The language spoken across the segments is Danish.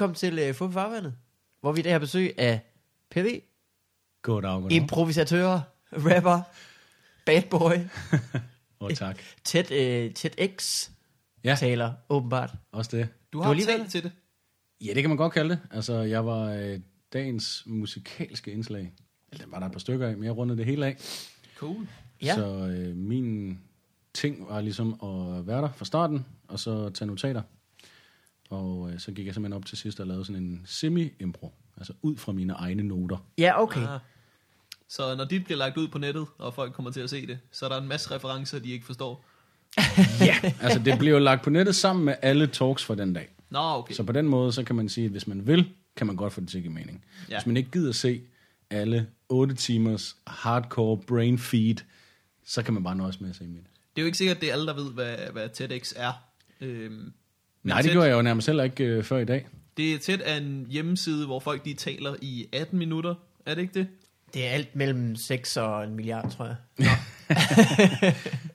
velkommen til uh, Fup Farvandet, hvor vi i dag har besøg af PV, Goddag, goddag. improvisatører, rapper, bad boy, Og tak. tæt, uh, tæt X Ja, taler, åbenbart. også det. Du Du har lige talt været til det. Ja, det kan man godt kalde det. Altså, jeg var øh, dagens musikalske indslag. Eller den var der et par stykker af, men jeg rundede det hele af. Cool. Ja. Så øh, min ting var ligesom at være der fra starten, og så tage notater. Og øh, så gik jeg simpelthen op til sidst og lavede sådan en semi-impro. Altså ud fra mine egne noter. Ja, okay. Ah. Så når dit bliver lagt ud på nettet, og folk kommer til at se det, så er der en masse referencer, de ikke forstår. Altså, det blev jo lagt på nettet sammen med alle talks for den dag. Nå, okay. Så på den måde, så kan man sige, at hvis man vil, kan man godt få det til at give mening. Ja. Ja. Hvis man ikke gider se alle 8 timers hardcore brain feed, så kan man bare nøjes med at se mit. Det er jo ikke sikkert, at det er alle, der ved, hvad, hvad TEDx er. Øhm, Nej, det TED, gjorde jeg jo nærmest heller ikke øh, før i dag. Det er tæt af en hjemmeside, hvor folk de taler i 18 minutter. Er det ikke det? Det er alt mellem 6 og en milliard, tror jeg.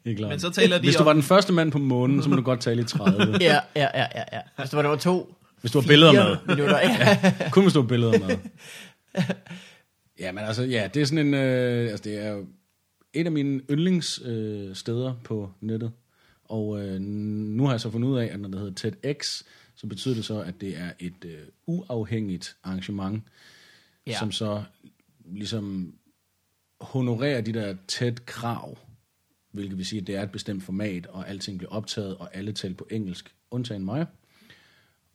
Helt klart. Men så taler de Hvis du om- var den første mand på månen, så må du godt tale i 30. Ja, ja, ja, ja. ja. Hvis det var nummer to, Hvis du har billeder med. minutter. Ja. Kun hvis du har billeder med. Ja, men altså, ja, det er sådan en, øh, altså det er jo et af mine yndlingssteder øh, steder på nettet. Og øh, nu har jeg så fundet ud af, at når det hedder TEDx, så betyder det så, at det er et øh, uafhængigt arrangement, Ja. som så ligesom honorerer de der TED-krav, hvilket vil sige, at det er et bestemt format, og alting bliver optaget, og alle taler på engelsk, undtagen mig.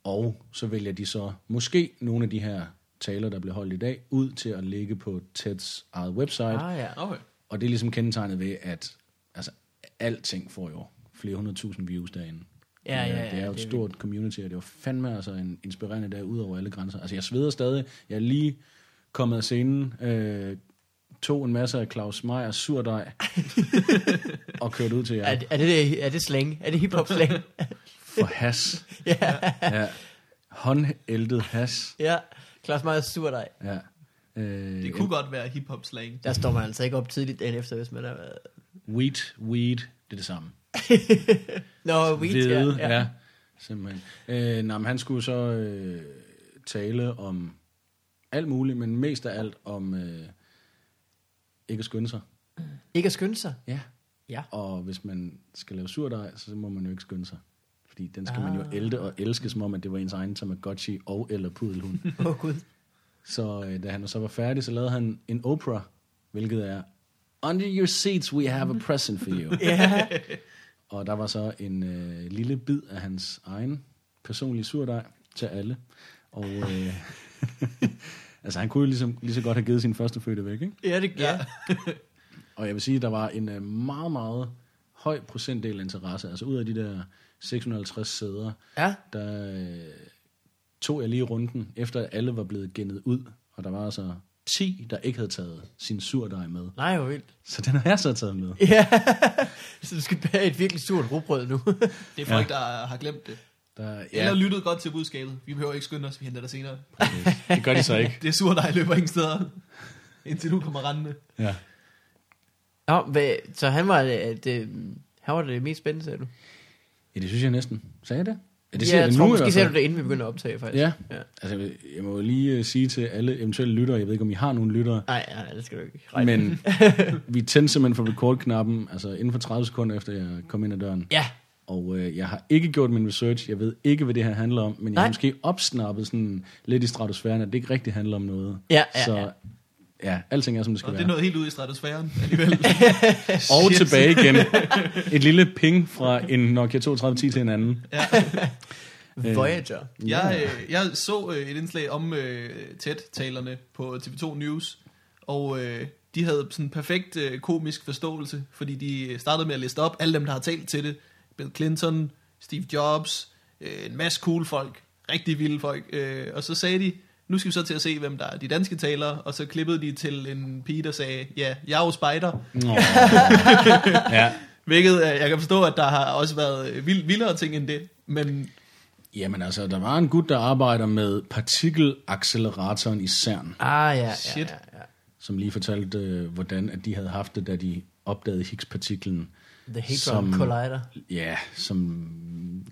Og så vælger de så måske nogle af de her taler, der bliver holdt i dag, ud til at ligge på TEDs eget website. Ah, ja. Okay. Og det er ligesom kendetegnet ved, at altså, alting får jo flere hundredtusind views derinde. Ja, Det er- ja, ja, Det er jo et det stort community, og det var fandme altså en inspirerende dag ud over alle grænser. Altså jeg sveder stadig. Jeg er lige kommet af scenen, øh, tog en masse af Claus Meyers surdej, og kørte ud til jer Er, det- er, det, er det slang? Er det hiphop slang? for has. ja. Ja. Håndæltet has. ja. Klaus meget sur dig. Ja. Øh, Det kunne godt være hip-hop slang. Der står man altså ikke op tidligt dagen efter, hvis man er... Wheat, weed, det er det samme. Nå, weed, Hvede, ja. ja. Simpelthen. Øh, nej, men han skulle så øh, tale om alt muligt, men mest af alt om øh, ikke at skynde sig. Ikke at skynde sig. Ja. Ja. Og hvis man skal lave surdej, så må man jo ikke skynde sig. Fordi den skal ah. man jo Ah. ælte og elske, som om at det var ens egen Tamagotchi og eller pudelhund. Åh, oh, Gud. så øh, da han så var færdig, så lavede han en Oprah, hvilket er Under your seats we have a present for you. Ja. Og der var så en øh, lille bid af hans egen personlige surdej til alle. Og øh, altså han kunne jo ligesom, lige så godt have givet sin første fødte væk, ikke? Ja, det ja. Og jeg vil sige, der var en øh, meget, meget høj procentdel af interesse. Altså ud af de der 650 sæder, Ja. der øh, tog jeg lige runden, efter at alle var blevet gennet ud. Og der var altså 10, der ikke havde taget sin surdej med. Nej, hvor vildt. Så den har jeg så taget med. Ja. Så du skal bage et virkelig surt rugbrød nu. Det er folk, ja. der har glemt det. Der, Ja. Eller lyttet godt til budskabet. Vi behøver ikke skynde os, vi henter det senere. det gør de så ikke. Det er sur, der løber ingen steder. Indtil du kommer rendende. Ja. Nå, hvad, så han var det, det, han var det mest spændende, sagde du? ja, det synes jeg næsten. Sagde jeg det? Ja, det ja, siger jeg jeg tror, nu måske fald. du det, inden vi begynder at optage, faktisk. Ja. ja. Altså, jeg må jo lige øh, sige til alle eventuelle lyttere, jeg ved ikke, om I har nogle lyttere, Nej, nej, det skal du ikke regne men vi tændte simpelthen for record-knappen, altså inden for 30 sekunder efter jeg kom ind ad døren. Ja, Og øh, jeg har ikke gjort min research, jeg ved ikke, hvad det her handler om, men jeg Nej. har måske opsnappet sådan lidt i stratosfæren, at det ikke rigtig handler om noget. Ja, ja, Så ja. Ja, alting er, som det skal Og det er være. noget helt ude i stratosfæren alligevel. Og tilbage igen. Et lille ping fra en Nokia 3210 til en anden. Voyager. Jeg, øh, jeg så øh, et indslag om øh, TED-talerne på TV2 News, og øh, de havde sådan en perfekt øh, komisk forståelse, fordi de startede med at liste op alle dem, der har talt til det. Bill Clinton, Steve Jobs, øh, en masse cool folk, rigtig vilde folk, øh, og så sagde de, nu skal vi så til at se, hvem der er de danske talere, og så klippede de til en pige, der sagde, ja, jeg er jo spider, Nå. ja. hvilket øh, jeg kan forstå, at der har også været øh, vild, vildere ting end det, men Jamen altså, der var en gut, der arbejder med partikelacceleratoren i CERN, Ah, ja, ja, Shit. ja, ja. som lige fortalte, øh, hvordan at de havde haft det, da de opdagede Higgs-partiklen. The Hadron Som- Collider. Ja, som,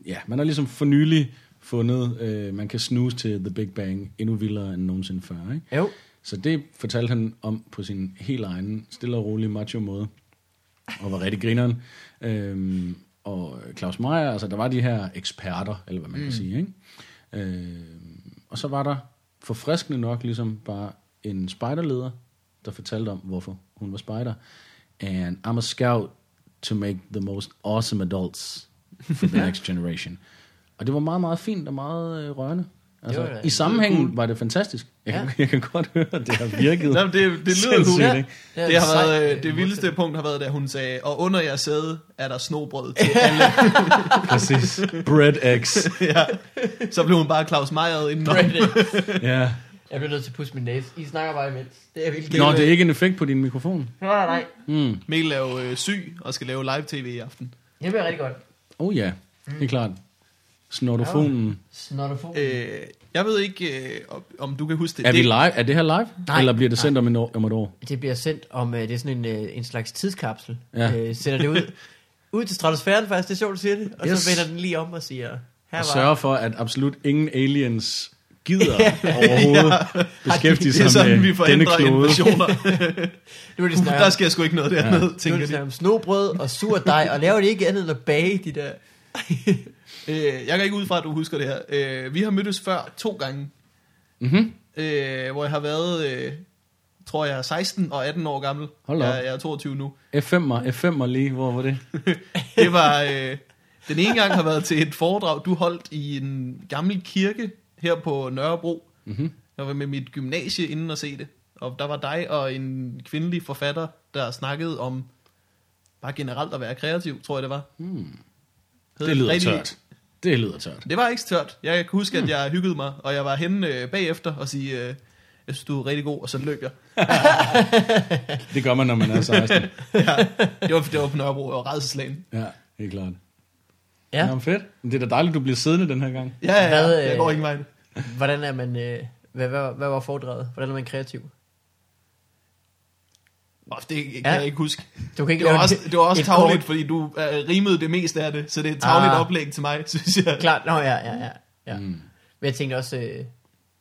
ja, man har ligesom for nylig fundet, øh, man kan snuse til The Big Bang endnu vildere end nogensinde før. Ikke? Jo. Så det fortalte han om på sin helt egen, stille og rolig macho måde, og var rigtig grineren. Øhm, og Claus Meier, altså der var de her eksperter, eller hvad man mm. kan sige. Ikke? Øhm, og så var der forfriskende nok ligesom bare en spejderleder, der fortalte om, hvorfor hun var spejder. And I'm a scout to make the most awesome adults for the next generation. Og det var meget, meget fint og meget øh, rørende. Altså, Det var I sammenhængen var det fantastisk. Jeg, kan, jeg kan godt høre, at det har virket. Jamen, det, det lyder cool. ikke? Ja, Det har sejt. været, øh, det vildeste punkt har været, da hun sagde, og under jeres sæde er der snobrød til alle. Præcis. Bread eggs. ja. Så blev hun bare Claus Meier indenom. Reddit. Ja. Jeg bliver nødt til at pusse min næse. I snakker bare imens. Det er virkelig Nå, det er ikke en effekt på din mikrofon. Nej, nej. Mm. Mikkel er jo øh, syg og skal lave live-tv i aften. Det bliver rigtig godt. Oh ja, det er klart. Snortofonen. Snottofon. Øh, jeg ved ikke, øh, om- du kan huske det. Er vi det, live? Er det her live? Nej. Eller bliver det sendt om, en år, om et år? Det bliver sendt om, øh, det er sådan en, øh, en slags tidskapsel. Ja. Øh, sender det ud, ud til stratosfæren faktisk, det er sjovt, du siger det. Og Yes. så vender den lige om og siger, her Og var... sørge for, at absolut ingen aliens gider overhovedet beskæftige det er sig sådan, med vi denne klode. Nu er de snakker, Der sker sgu ikke noget dernede, Ja. nu er tænker de om snobrød og sur dej, og laver det ikke andet end at bage de der... Øh, jeg går ikke ud fra, at du husker det her. Øh, vi har mødtes før to gange, Mm-hmm. øh, hvor jeg har været, øh, tror jeg, 16 og 18 år gammel. Hold da op. jeg, jeg er 22 nu. F5'er, F5'er lige, hvor var det? Det var, øh, den ene gang har været til et foredrag, du holdt i en gammel kirke her på Nørrebro. Mm-hmm. Jeg var med mit gymnasie inden at se det. Og der var dig og en kvindelig forfatter, der snakkede om bare generelt at være kreativ, tror jeg det var. Hed Det lyder rigtig- tørt. Det lyder tørt. Det var ikke tørt. Jeg kan huske, at jeg hyggede mig, og jeg var henne øh, bagefter og sige, øh, jeg synes, du er rigtig god, og så løb jeg. Det gør man, når man er 16. ja, det, var, det var på Nørrebro, jeg var redselslagen. Ja, helt klart. Ja, Nå, fedt. Men det er da dejligt, du bliver siddende den her gang. Ja, ja, Hvad, ja, jeg øh, går ingen vej. hvordan er man... Øh, hvad, hvad, hvad var foredraget? Hvordan er man kreativ? Oh, det kan Ja. jeg ikke huske. Du kan ikke Det var også, et- det var også tavligt, kort- fordi du uh, rimede det meste af det, så det er et tavligt Ah. oplæg til mig, synes jeg. Klart, nå ja, ja, ja. ja. Mm. Men jeg tænkte også, øh,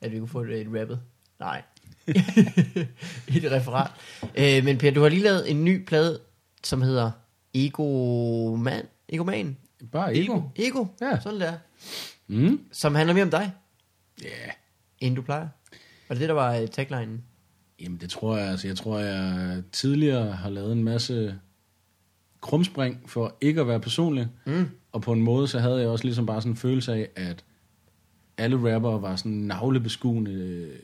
at vi kunne få et, et rappet. Nej. et referat. Øh, men Per, du har lige lavet en ny plade, som hedder Egoman. Egoman. Bare ego. Ego. Ja. Sådan der. Mm. Som handler mere om dig, Ja. Yeah. end du plejer. Var det det, der var øh, taglinen? Jamen det tror jeg, altså jeg tror jeg tidligere har lavet en masse krumspring for ikke at være personlig. Mm. Og på en måde så havde jeg også ligesom bare sådan en følelse af, at alle rappere var sådan navlebeskuende øh,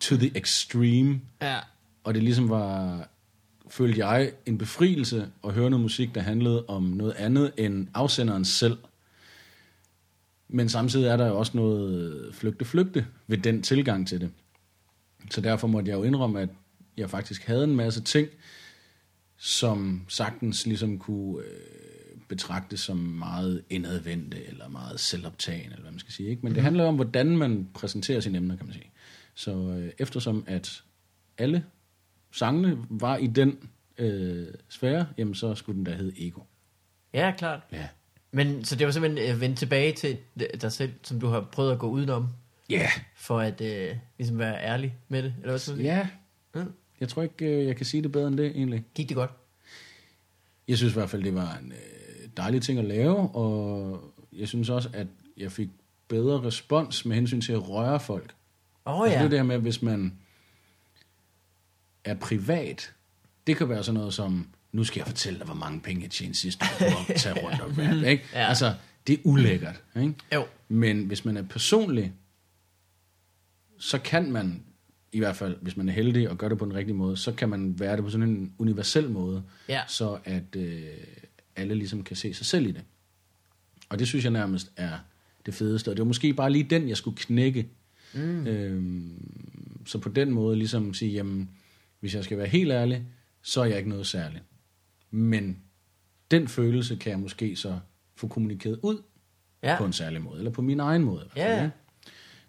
to the extreme. Ja. Og det ligesom var, følte jeg, en befrielse at høre noget musik, der handlede om noget andet end afsenderen selv. Men samtidig er der jo også noget flygte-flygte ved den tilgang til det. Så derfor måtte jeg jo indrømme, at jeg faktisk havde en masse ting, som sagtens ligesom kunne øh, betragtes som meget indadvendte, eller meget selvoptagende, eller hvad man skal sige. Ikke? Men det handler om, hvordan man præsenterer sine emner, kan man sige. Så øh, eftersom at alle sangene var i den øh, sfære, jamen så skulle den da hedde Ego. Ja, klart. Ja. Men så det var simpelthen øh, vendt tilbage til dig selv, som du har prøvet at gå udenom, Ja. Yeah. for at øh, ligesom være ærlig med det, eller hvad? Ja. Mm. Jeg tror ikke, øh, jeg kan sige det bedre end det, egentlig. Gik det godt? Jeg synes i hvert fald, det var en øh, dejlig ting at lave, og jeg synes også, at jeg fik bedre respons med hensyn til at røre folk. Åh oh, Altså, ja. det er det her med, hvis man er privat, det kan være sådan noget som, nu skal jeg fortælle dig, hvor mange penge jeg tjente sidste år at tage rundt og rap, ikke? Ja. Altså, det er ulækkert, ikke? Jo. Men hvis man er personlig, så kan man, i hvert fald hvis man er heldig og gør det på den rigtige måde, så kan man være det på sådan en universel måde, Ja. så at øh, alle ligesom kan se sig selv i det. Og det synes jeg nærmest er det fedeste, og det var måske bare lige den, jeg skulle knække. Mm. Øhm, så på den måde ligesom sige, jamen, hvis jeg skal være helt ærlig, så er jeg ikke noget særligt. Men den følelse kan jeg måske så få kommunikeret ud Ja. på en særlig måde, eller på min egen måde. i hvert fald, Ja.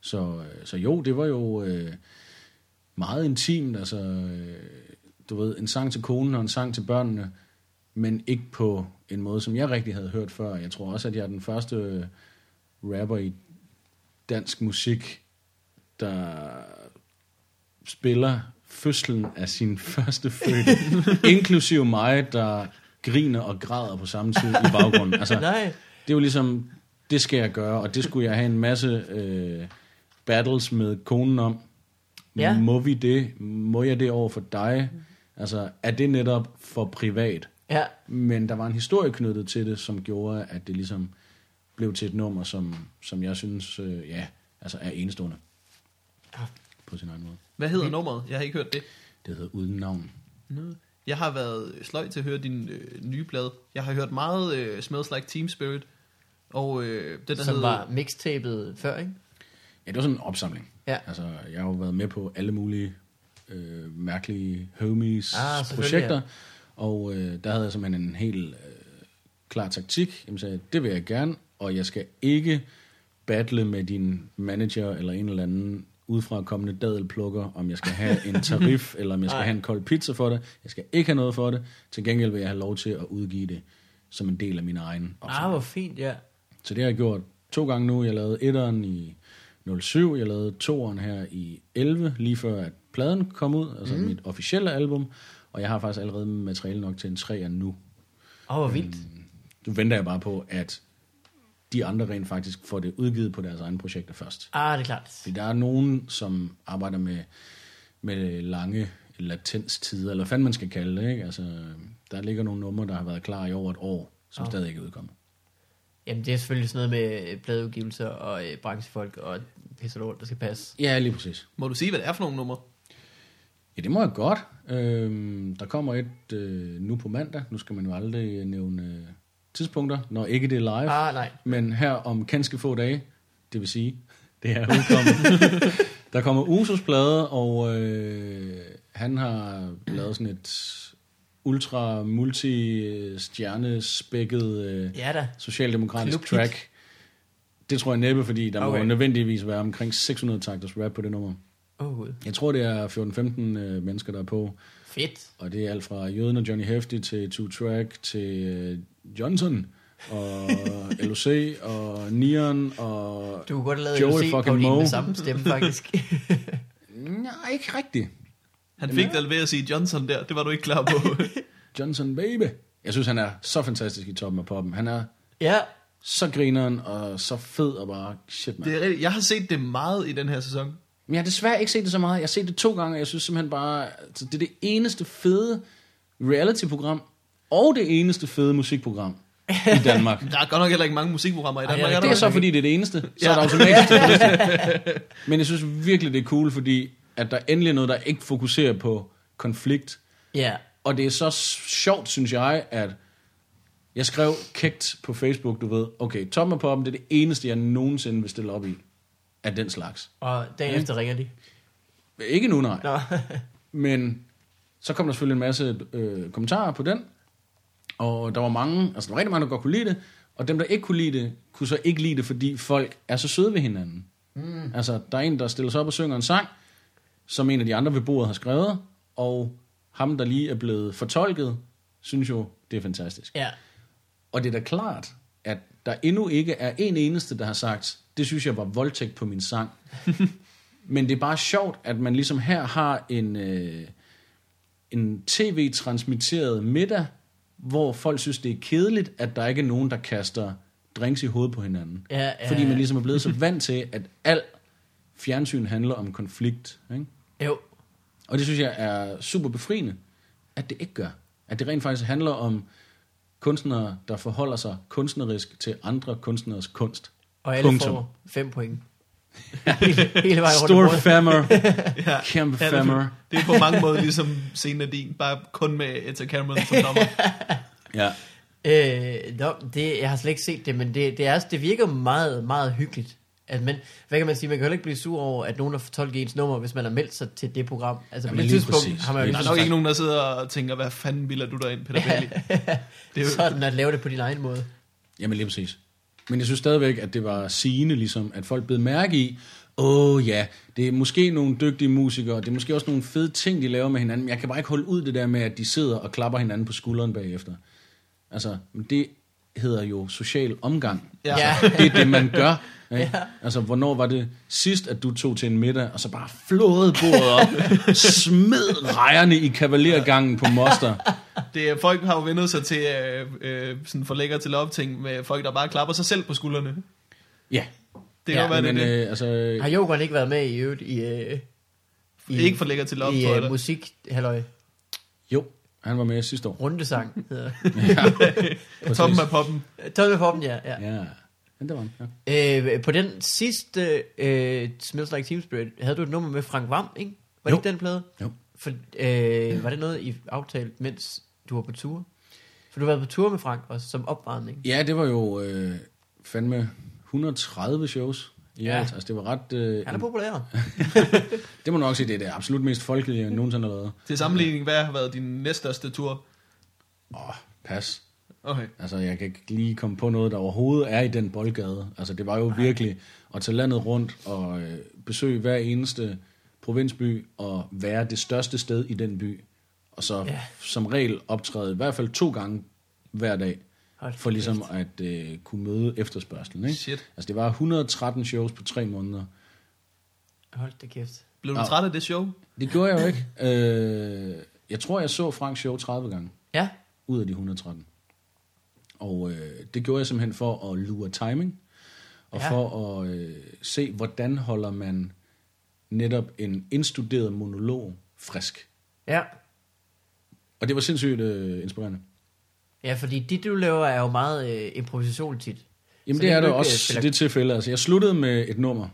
Så, øh, så jo, det var jo øh, meget intimt, altså, øh, du ved, en sang til konen og en sang til børnene, men ikke på en måde, som jeg rigtig havde hørt før. Jeg tror også, at jeg er den første øh, rapper i dansk musik, der spiller fødslen af sin første fødte, inklusive mig, der griner og græder på samme tid i baggrunden. Altså, Nej. det er jo ligesom, det skal jeg gøre, og det skulle jeg have en masse øh, battles med konen om. Ja. Må vi det? Må jeg det over for dig? Altså, er det netop for privat? Ja. Men der var en historie knyttet til det, som gjorde, at det ligesom blev til et nummer, som, som jeg synes, øh, ja, altså er enestående. Ja. På sin egen måde. Hvad hedder nummeret? Jeg har ikke hørt det. Det hedder Uden Navn. Jeg har været sløj til at høre din øh, nye plade. Jeg har hørt meget øh, Smells Like Team Spirit. Og øh, den der Som hedder... var mixtapet før, ikke? Ja, det var sådan en opsamling. Ja. Altså, jeg har jo været med på alle mulige øh, mærkelige homies Ah, ja. og øh, der havde jeg simpelthen en helt øh, klar taktik. Jeg sagde, det vil jeg gerne, og jeg skal ikke battle med din manager eller en eller anden udefra kommende dadelplukker, om jeg skal have en tarif, eller om jeg skal Nej. have en kold pizza for det. Jeg skal ikke have noget for det. Til gengæld vil jeg have lov til at udgive det som en del af min egen opsamling. Ah, hvor fint, ja. Så det har jeg gjort to gange nu. Jeg lavede etteren i 07, jeg lavede toeren her i 11, lige før at pladen kom ud, altså mm. mit officielle album, og jeg har faktisk allerede materiale nok til en treer nu. Åh, oh, hvor vildt. Nu venter jeg bare på, at de andre rent faktisk får det udgivet på deres egne projekter først. Ah, det er klart. Fordi der er nogen, som arbejder med, med lange latenstider, eller hvad man skal kalde det. Ikke? Altså, der ligger nogle numre, der har været klar i over et år, som Åh. stadig ikke er udkommet. Jamen, det er selvfølgelig sådan noget med øh, pladeudgivelser og øh, branchefolk og pisse lort, der skal passe. Ja, lige præcis. Må du sige, hvad det er for nogle numre? Ja, det må jeg godt. Øhm, der kommer et øh, nu på mandag. Nu skal man jo aldrig nævne øh, tidspunkter, når ikke det er live. Ah, nej. Men her om ganske få dage, det vil sige, det er udkommet. der kommer Usos plade, og øh, han har lavet sådan et ultra multi stjernespækket øh, Ja da. socialdemokratisk Klubhit. track. Det tror jeg næppe, fordi der okay. Må nødvendigvis være omkring 600 takters rap på det nummer. Oh. Jeg tror, det er 14-15 øh, mennesker, der er på. Fedt. Og det er alt fra Jøden og Johnny Hefti til Two Track til øh, Johnson og LOC og Neon og... Du kunne godt have lavet Joey LOC fucking med samme stemme, faktisk. Nej, ikke rigtigt. Han fik dig ved at sige Johnson der. Det var du ikke klar på. Johnson Baby. Jeg synes, han er så fantastisk i toppen af poppen. Han er ja, så grineren og så fed og bare shit, man. det er rigtigt. Jeg har set det meget i den her sæson. Men jeg har desværre ikke set det så meget. Jeg har set det to gange, og jeg synes simpelthen bare, altså, det er det eneste fede reality-program, og det eneste fede musikprogram i Danmark. Der er godt nok heller ikke mange musikprogrammer i Ej, Danmark. ja, er Det der er så, fordi det er det eneste. Så er der automatisk det. Men jeg synes virkelig, det er cool, fordi at der endelig er noget, der ikke fokuserer på konflikt. ja. Og det er så sjovt, synes jeg, at jeg skrev kægt på Facebook, du ved, okay, Tom og Poppen, det er det eneste, jeg nogensinde vil stille op i, af den slags. Og dagen Ja. efter ringer de. Ikke nu, nej. Nå. Men så kom der selvfølgelig en masse øh, kommentarer på den, og der var mange, altså der var rigtig mange, der godt kunne lide det, og dem, der ikke kunne lide det, kunne så ikke lide det, fordi folk er så søde ved hinanden. Mm. Altså, der er en, der stiller sig op og synger en sang, som en af de andre ved bordet har skrevet, og ham, der lige er blevet fortolket, synes jo, det er fantastisk. ja. Og det er da klart, at der endnu ikke er en eneste, der har sagt, det synes jeg var voldtægt på min sang. Men det er bare sjovt, at man ligesom her har en, øh, en tv-transmitteret middag, hvor folk synes, det er kedeligt, at der ikke er nogen, der kaster drinks i hovedet på hinanden. Ja, ja, Fordi man ligesom er blevet så vant til, at al fjernsyn handler om konflikt. Ikke? Jo. Og det synes jeg er super befriende, at det ikke gør. At det rent faktisk handler om kunstnere, der forholder sig kunstnerisk til andre kunstneres kunst. Og alle Punktum. får fem point. hele, hele vejen rundt Stor femmer, Ja. kæmpe Ja, det, femmer. er, det er på mange måder ligesom scenen af din, bare kun med Etta Cameron som dommer. Ja. Øh, no, det, jeg har slet ikke set det, men det, det, er, det virker meget, meget hyggeligt. Altså, men, hvad kan man sige, man kan heller ikke blive sur over, at nogen har fortolket ens nummer, hvis man har meldt sig til det program. Altså, på Jamen, det lige tidspunkt præcis. har man jo Der er nok ikke nogen, der sidder og tænker, hvad fanden bilder du dig ind, Peter Bailey? Det er jo, sådan at lave det på din egen måde. Jamen lige præcis. Men jeg synes stadigvæk, at det var sigende, ligesom, at folk blev mærke i, åh oh, ja, det er måske nogle dygtige musikere, det er måske også nogle fede ting, de laver med hinanden, men jeg kan bare ikke holde ud det der med, at de sidder og klapper hinanden på skulderen bagefter. Altså, men det hedder jo social omgang. Ja. Ja. Det er det, man gør. Ikke? Altså, hvornår var det sidst, at du tog til en middag, og så bare flåede bordet op, smed rejerne i kavalergangen på moster. Det er, folk har jo vendt sig til øh, øh, sådan for lækker til opting med folk, der bare klapper sig selv på skuldrene. Ja, Det Ja, kan ja, være, men det, det. øh, altså, Har Jokeren ikke været med i øvrigt i... Øh, i Ikke for lækker til op, i tror jeg. øh, da. musik, halløj, jo, han var med sidste år. rundesang hedder Toppen af poppen. Tolv Poppen, ja. ja. Ja, men det var han. Ja. Øh, på den sidste øh, Smells Like Teen Spirit, havde du et nummer med Frank Vam, ikke? Var det Jo. ikke den plade? Jo. For, øh, var det noget, I aftalte, mens du var på tur? For du har været på tur med Frank også, som opvarmning. Ja, det var jo øh, fandme 130 shows i Ja. ja. alt. Altså, det var ret... Øh, Han er populær. det må nok sige, det er det absolut mest folkelige, jeg nogensinde har lavet. Til sammenligning, hvad har været din næststørste tur? Åh, pas. Okay. Altså, jeg kan ikke lige komme på noget, der overhovedet er i den boldgade. Altså, det var jo virkelig at tage landet rundt og øh, besøge hver eneste provinsby og være det største sted i den by. Og så Ja. som regel optræde i hvert fald to gange hver dag, Hold for ligesom at øh, kunne møde efterspørgselen. Ikke? Shit. Altså, det var 113 shows på tre måneder. Hold da kæft. Blev du Ja. træt af det show? Det gjorde jeg jo ikke. Øh, jeg tror, jeg så Franks show 30 gange Ja, ud af de 113. Og øh, det gjorde jeg simpelthen for at lure timing, og Ja. for at øh, se, hvordan holder man netop en indstuderet monolog frisk. ja. Og det var sindssygt øh, inspirerende. Ja, fordi det, du laver, er jo meget øh, improvisation tit. Jamen Så det er det øh, også spiller- i det tilfælde. Altså, jeg sluttede med et nummer.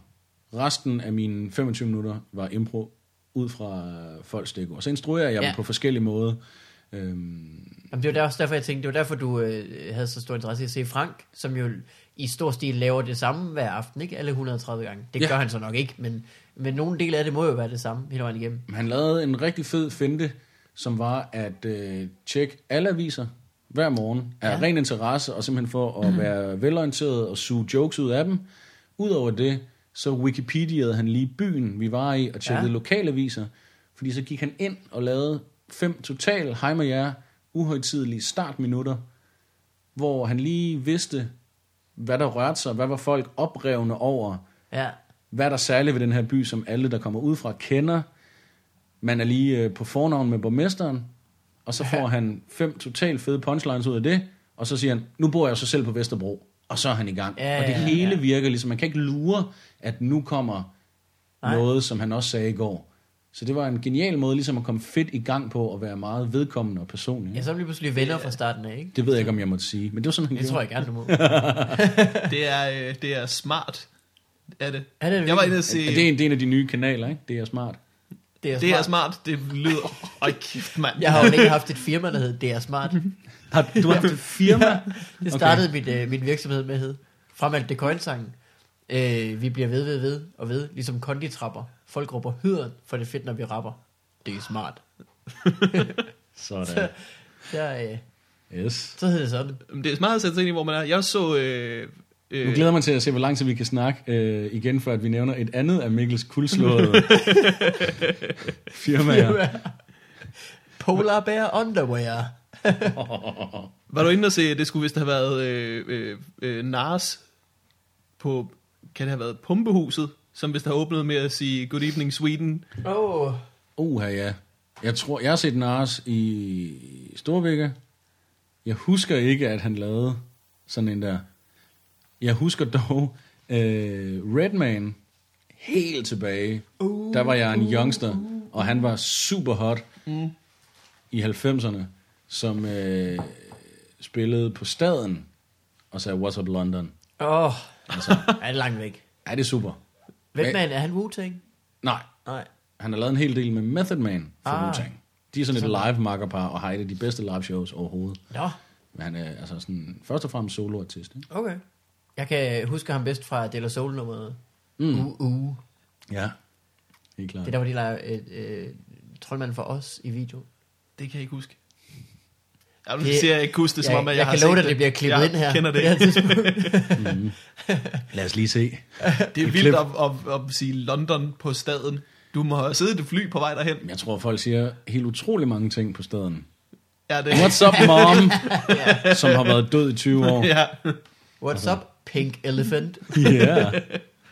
Resten af mine 25 minutter var impro ud fra folks stikord. Og så instruerer jeg ja. dem på forskellige måder. Øhm, Jamen, det var også derfor, jeg tænkte, det var derfor, du øh, havde så stor interesse i at se Frank, som jo i stor stil laver det samme hver aften, ikke? Alle 130 gange. Det ja. Gør han så nok ikke, men, men nogle dele af det må jo være det samme hele vejen igennem. Han lavede en rigtig fed finte, som var at øh, tjekke alle aviser hver morgen af Ja. ren interesse, og simpelthen for at være velorienteret og suge jokes ud af dem. Udover det, så Wikipedia'ede han lige byen, vi var i, og tjekkede Ja. ja. lokalaviser. Fordi så gik han ind og lavede fem total, hej med jer, uhøjtidelige startminutter, hvor han lige vidste, hvad der rørte sig, hvad var folk oprevne over, Ja, hvad er der særligt ved den her by, som alle, der kommer ud fra, kender. Man er lige øh, på fornavn med borgmesteren, og så får han fem totalt fede punchlines ud af det, og så siger han, nu bor jeg så selv på Vesterbro, og så er han i gang. Ja, og det ja, ja. hele virker ligesom, man kan ikke lure, at nu kommer. Nej. noget, som han også sagde i går. Så det var en genial måde ligesom at komme fedt i gang på, og være meget vedkommende og personlig. ja så er vi lige pludselig venner fra starten af, ikke? Det ved jeg ikke, om jeg måtte sige, men det var sådan, han Det tror jeg gerne, du må. Det er, øh, det er smart. Er det? Er det jeg var inde og se... Ja, det, er en, det er en af de nye kanaler, ikke? Det er smart. Det er, det er smart. smart. Det lyder... Øj, kæft, mand. Jeg har jo ikke haft et firma, der hed Det er smart. Har, du har haft et firma? Det startede okay. min, øh, min virksomhed med hed. Fremalt det coinsangen. Øh, vi bliver ved, ved, ved og ved, ligesom konditrapper. Folk råber hyren, for det er fedt, når vi rapper. Det er smart. Sådan. Der, øh, Yes. så hed det sådan. Det er smart at sætte sig ind i, hvor man er. Jeg så... Øh, øh, Nu glæder mig til at se, hvor lang tid vi kan snakke øh, igen, før at vi nævner et andet af Mikkels kuldslåede firmaer. Polar Bear Underwear. Var du inde og se, det skulle vist have været øh, øh, øh, Nars på, kan det have været Pumpehuset, som vist har åbnet med at sige Good Evening Sweden. Åh. Oh. Uha, ja. Jeg tror, jeg har set Nars i Storvækker. Jeg husker ikke, at han lavede sådan en der. Jeg husker dog øh, Redman helt tilbage. Uh, Der var jeg en youngster, og han var super hot Mm. i 90'erne, som øh, spillede på staden og sagde, what's up London? Åh, oh. Altså, er det langt væk. er det super? Hvem Men- er han? Wu-Tang? Nej, Nej. han har lavet en hel del med Method Man for Ah. Wu-Tang. De er sådan et live makkerpar og har et af de bedste live shows overhovedet. Nå, Men han er altså sådan, først og fremmest soloartist. Ikke? okay. Jeg kan huske ham bedst fra Della Soul nummeret. Mm. Uh, uh. Ja, helt klart. Det er der, hvor de lader øh, øh, troldmanden for os i video. Det kan jeg ikke huske. Jeg Det- det, siger, jeg ikke huske det, som jeg, om, at jeg, jeg, har kan love set dig, at det bliver klippet jeg ind her. kender det. her. Mm. Lad os lige se. Det er Et vildt klip. at, at, at, sige London på staden. Du må have siddet et fly på vej derhen. Jeg tror, folk siger helt utrolig mange ting på staden. Ja, det, What's up, mom? Som har været død i 20 år. ja. What's up, pink elephant? Ja.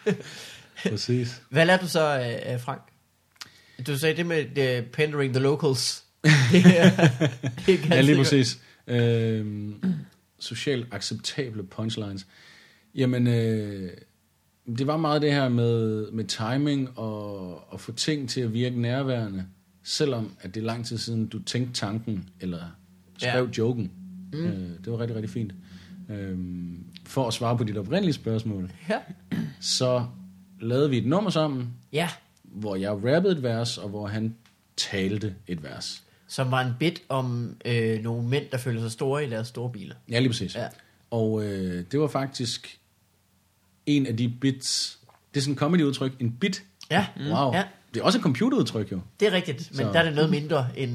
Præcis. Hvad lærte du så af Frank? Du sagde det med the pandering the locals. Det er, det er Ja, lige præcis. Øhm, socialt acceptable punchlines. Jamen, øh, det var meget det her med, med timing og at få ting til at virke nærværende, selvom at det er lang tid siden, du tænkte tanken, eller skrev ja. joken. Mm. Øh, det var rigtig, rigtig fint. Øhm, for at svare på dit oprindelige spørgsmål, Ja. så lavede vi et nummer sammen, ja, hvor jeg rappede et vers, og hvor han talte et vers. Som var en bit om øh, nogle mænd, der føler sig store i deres store biler. Ja, lige præcis. Ja. Og øh, det var faktisk en af de bits, det er sådan et comedy-udtryk, en bit. Ja, Wow. ja. Det er også et computerudtryk jo. det er rigtigt, men Så- der er det noget mindre, end,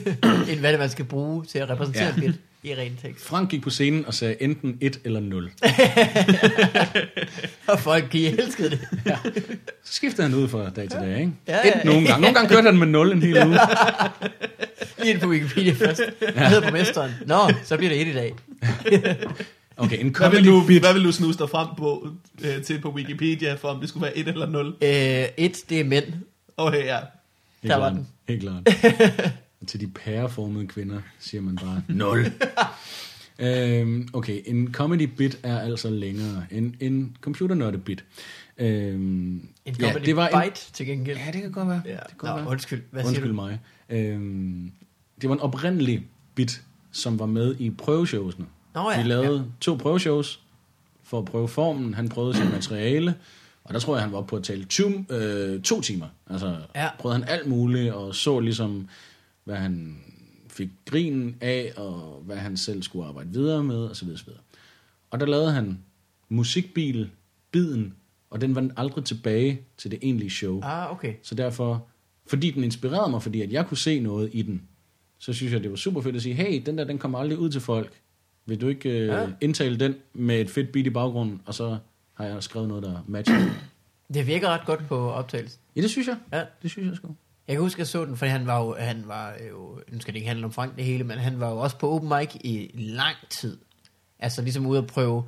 end hvad det man skal bruge til at repræsentere ja. en bit i ren tekst. Frank gik på scenen og sagde enten 1 eller 0. Og folk, de elskede det. Så skiftede han ud fra dag til dag, ikke? Ja, ja. Et nogle gange. Nogle gange kørte han med 0 en hel uge. Lige ind på Wikipedia først. Hvad hedder borgmesteren? Nå, så bliver det et i dag. Okay, en Hvad, vil comedy du, bit. hvad vil du snuse dig frem på, øh, til på Wikipedia, for om det skulle være 1 eller 0? Øh, et, det er mænd. Okay, ja. Helt Der var klart. den. Helt klart. Til de pæreformede kvinder siger man bare 0. øhm, okay, en comedy bit er altså længere end en computernørde bit. Øhm, En ja, det var en, bite til gengæld. Ja, det kan godt være. Ja. Det kan godt Nå, være. undskyld. Hvad siger Undskyld du? mig. Øhm, det var en oprindelig bit, som var med i prøveshowsene. Nå ja, Vi lavede ja. to prøveshows for at prøve formen. Han prøvede sit materiale, og der tror jeg, han var oppe på at tale to, øh, to timer. Altså Ja. prøvede han alt muligt, og så ligesom, hvad han fik grinen af, og hvad han selv skulle arbejde videre med, og så videre, så videre. Og der lavede han musikbil, biden, og den var aldrig tilbage til det egentlige show. Ah, okay. Så derfor, fordi den inspirerede mig, fordi at jeg kunne se noget i den, så synes jeg, det var super fedt at sige, hey, den der, den kommer aldrig ud til folk. Vil du ikke øh, Ja. ja. indtale den med et fedt beat i baggrunden, og så har jeg skrevet noget, der matcher. Det virker ret godt på optagelsen. ja, det synes jeg. Ja. Det synes jeg sgu. Jeg kan huske, at jeg så den, fordi han var jo, han var jo, nu skal det ikke handle om Frank det hele, men han var jo også på open mic i lang tid. Altså ligesom ude at prøve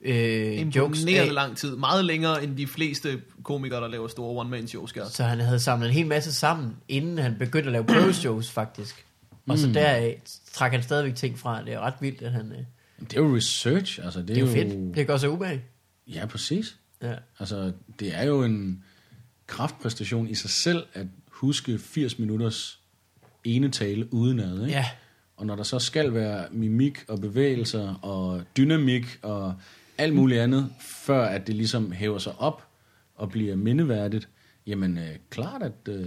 øh, jokes Imponerende af. lang tid. Meget længere end de fleste komikere, der laver store one-man-shows gør. Så han havde samlet en hel masse sammen, inden han begyndte at lave prøveshows faktisk. Og så deraf trak han stadigvæk ting fra. Det er ret vildt, at han... Øh, Det er jo research. Altså, det, det er jo fedt. Det gør sig ubehag. Ja, præcis. Ja. Altså, det er jo en kraftpræstation i sig selv, at huske 80 minutters ene tale udenad. Ikke? ja. Og når der så skal være mimik og bevægelser og dynamik og alt muligt andet, før at det ligesom hæver sig op og bliver mindeværdigt, jamen øh, klart, at øh,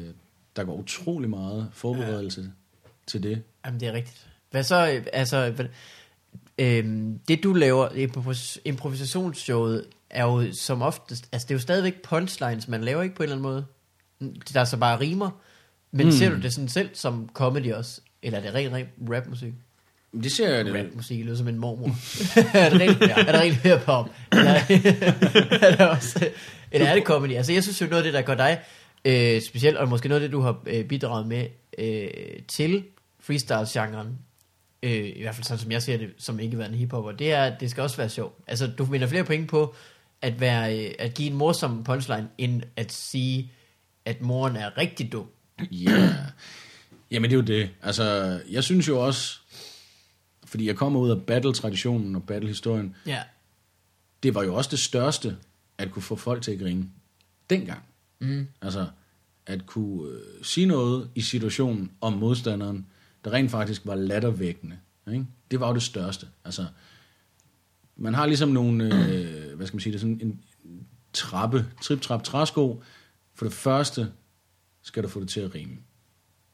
der går utrolig meget forberedelse ja. til det. Jamen, det er rigtigt. Hvad så, øh, altså, hvad, øhm, det du laver, improvis- improvisationsshowet, er jo som oftest, altså det er jo stadigvæk punchlines, man laver ikke på en eller anden måde. Der er så bare rimer. Men mm. ser du det sådan selv som comedy også? Eller er det rent, rent rapmusik? Det ser jeg det. Rapmusik lyder som en mormor. er det rent, ja. er det rent hip-hop? Eller, er det også, eller er det comedy? Altså jeg synes jo noget af det, der gør dig øh, specielt, og måske noget af det, du har øh, bidraget med øh, til freestyle-genren, øh, i hvert fald sådan som jeg ser det, som ikke værende hiphopper, det er, at det skal også være sjovt. Altså du vinder flere point på at, være, øh, at give en morsom punchline, end at sige, at moren er rigtig dum. Ja. Yeah. Jamen det er jo det. Altså, jeg synes jo også, fordi jeg kommer ud af battle-traditionen og battle-historien, Ja. det var jo også det største, at kunne få folk til at grine. Dengang. Mm. Altså, at kunne øh, sige noget i situationen om modstanderen, der rent faktisk var lattervækkende. Ikke? Det var jo det største. Altså, man har ligesom nogle, øh, hvad skal man sige, det er sådan en trappe, trip-trap, træsko. For det første skal du få det til at rime.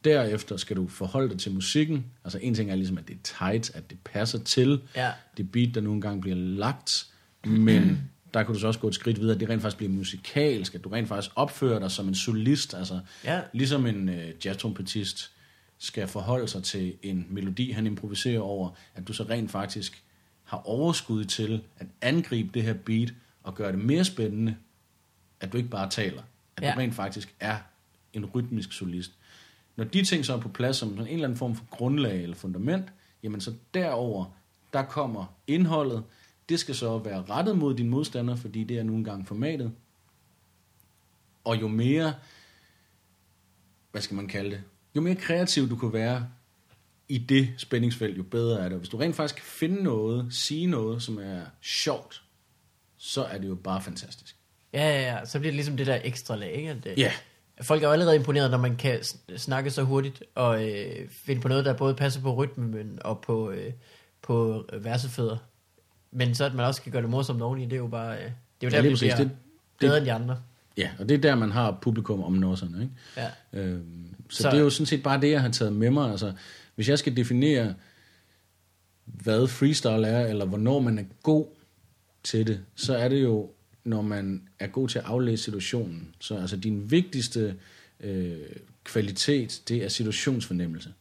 Derefter skal du forholde dig til musikken. Altså en ting er ligesom, at det er tight, at det passer til Ja. det beat, der nogle gange bliver lagt. Men der kan du så også gå et skridt videre, at det rent faktisk bliver musikalsk, at du rent faktisk opfører dig som en solist. Altså Ja. ligesom en øh, jazztrompetist skal forholde sig til en melodi, han improviserer over, at du så rent faktisk har overskud til at angribe det her beat og gøre det mere spændende, at du ikke bare taler. At Ja. du rent faktisk er en rytmisk solist. Når de ting så er på plads som sådan en eller anden form for grundlag eller fundament, jamen så derover der kommer indholdet. Det skal så være rettet mod din modstander, fordi det er nu engang formatet. Og jo mere, hvad skal man kalde det, jo mere kreativ du kan være i det spændingsfelt, jo bedre er det. Hvis du rent faktisk kan finde noget, sige noget, som er sjovt, så er det jo bare fantastisk. Ja, ja, ja. Så bliver det ligesom det der ekstra lag, ikke? At, øh, Ja. Folk er jo allerede imponeret, når man kan s- snakke så hurtigt, og øh, finde på noget, der både passer på rytmen og på, øh, på versefødder. Men så at man også kan gøre det morsomt oveni, det er jo bare... Øh, det er jo Ja, der, lige vi præcis. bliver Det- bedre det- end de andre. Ja, og det er der, man har publikum om nosserne, ikke? Ja. Øhm, så, Så- så det er jo sådan set bare det, jeg har taget med mig. Altså, hvis jeg skal definere, hvad freestyle er, eller hvornår man er god til det, så er det jo, når man er god til at aflæse situationen. Så altså din vigtigste øh, kvalitet, det er situationsfornemmelse.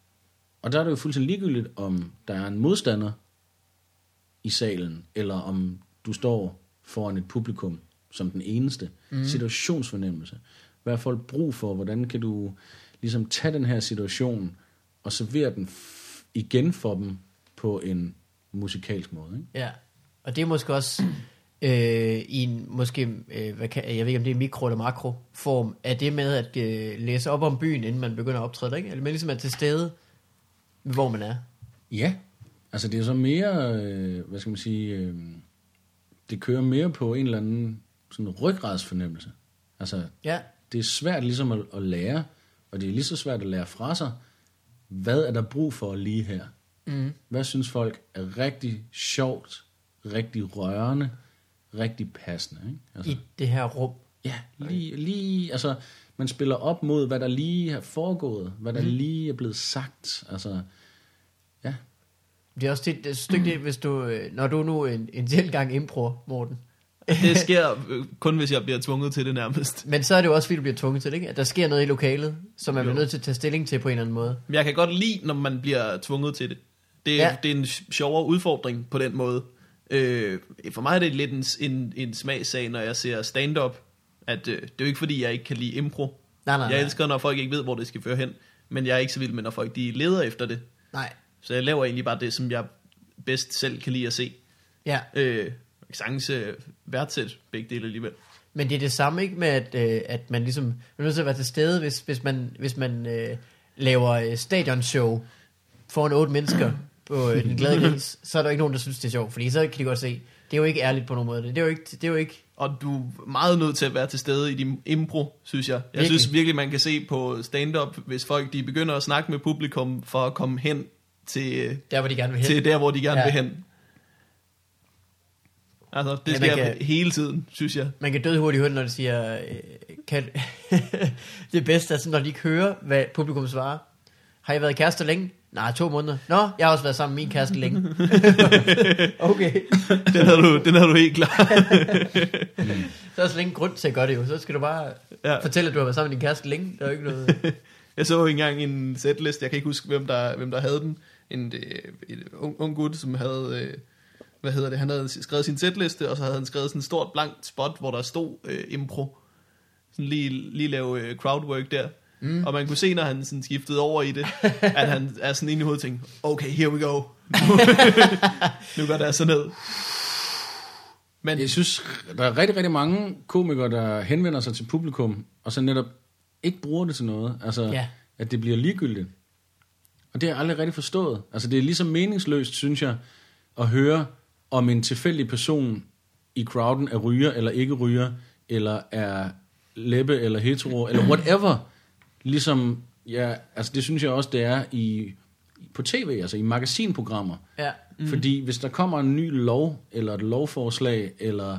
Og der er det jo fuldstændig ligegyldigt, om der er en modstander i salen, eller om du står foran et publikum som den eneste. Mm. Situationsfornemmelse. Hvad har folk brug for? Hvordan kan du ligesom tage den her situation og servere den igen for dem på en musikalsk måde? Ikke? Ja, og det er måske også øh, i en, måske, øh, hvad kan, jeg ved ikke om det er mikro eller makro form, er det med at øh, læse op om byen, inden man begynder at optræde, ikke? Eller man ligesom er til stede, hvor man er. Ja, altså det er så mere, øh, hvad skal man sige, øh, det kører mere på en eller anden sådan ryggradsfornemmelse. Altså Ja, det er svært ligesom at, at lære, og det er lige så svært at lære fra sig, hvad er der brug for lige her? mm. Hvad synes folk er rigtig sjovt, rigtig rørende, rigtig passende? Ikke? Altså, i det her rum. ja, lige, lige, altså man spiller op mod, hvad der lige er foregået, hvad der mm. lige er blevet sagt. Altså, ja, Det er også det, det er et stykke det, hvis du, øh, når du nu en, en selv gang impro, Morten. Det sker øh, kun, hvis jeg bliver tvunget til det nærmest. Men så er det jo også, fordi du bliver tvunget til det, ikke? At der sker noget i lokalet, som man Jo. bliver nødt til at tage stilling til på en eller anden måde. Men jeg kan godt lide, når man bliver tvunget til det. Det, Ja. ja. det er en sjovere udfordring på den måde. Øh, for mig er det lidt en, en, en smagssag, når jeg ser stand-up. At, øh, det er jo ikke, fordi jeg ikke kan lide impro. Nej, nej, Jeg nej. elsker, når folk ikke ved, hvor det skal føre hen. Men jeg er ikke så vild med, når folk de leder efter det. Nej. Så jeg laver egentlig bare det, som jeg bedst selv kan lide at se. Ja, Øh, sagtens øh, værdsæt begge dele alligevel. men det er det samme ikke med, at, øh, at man ligesom er nødt til at være til stede, hvis, hvis man, hvis man øh, laver øh, stadionshow foran otte mennesker på øh, den glade gris, så er der ikke nogen, der synes, det er sjovt, fordi så kan de godt se, det er jo ikke ærligt på nogen måde. Det er jo ikke, det er jo ikke Og du er meget nødt til at være til stede i din impro, synes jeg. Jeg Virkelig. synes virkelig, man kan se på stand-up, hvis folk de begynder at snakke med publikum for at komme hen til, øh, der, hvor de gerne vil hen. til der, hvor de gerne Ja. vil hen. Altså, det Ja, sker kan- hele tiden, synes jeg. Man kan døde hurtigt høre, når de siger, øh, kan, det bedste er sådan, når de ikke hører, hvad publikum svarer. Har I været kærester længe? Nej, to måneder. Nå, jeg har også været sammen med min kæreste længe. okay. Den har du, den har du helt klar. Så er der slet ingen grund til at gøre det jo. Så skal du bare ja. Fortælle, at du har været sammen med din kæreste længe. Der er jo ikke noget... Jeg så engang en setlist, jeg kan ikke huske, hvem der, hvem der havde den. En øh, en ung, ung gut, som havde, øh, hvad hedder det, han havde skrevet sin setliste, og så havde han skrevet sådan et stort blankt spot, hvor der stod øh, impro. Sådan lige, lige lave øh, crowdwork der. Mm. Og man kunne se, når han sådan skiftede over i det, at han er sådan inde i hovedet tænkte, okay, here we go. nu går der så ned. Men Jeg synes, der er rigtig, rigtig mange komikere, der henvender sig til publikum, og så netop ikke bruger det til noget. Altså, ja. at det bliver ligegyldigt. Og det har jeg aldrig rigtig forstået. Altså, det er ligesom meningsløst, synes jeg, at høre om en tilfældig person i crowden er ryger eller ikke ryger, eller er læbe eller hetero, eller whatever. Ligesom, ja, altså det synes jeg også, det er i, på tv, altså i magasinprogrammer. Ja. Mm. Fordi hvis der kommer en ny lov, eller et lovforslag, eller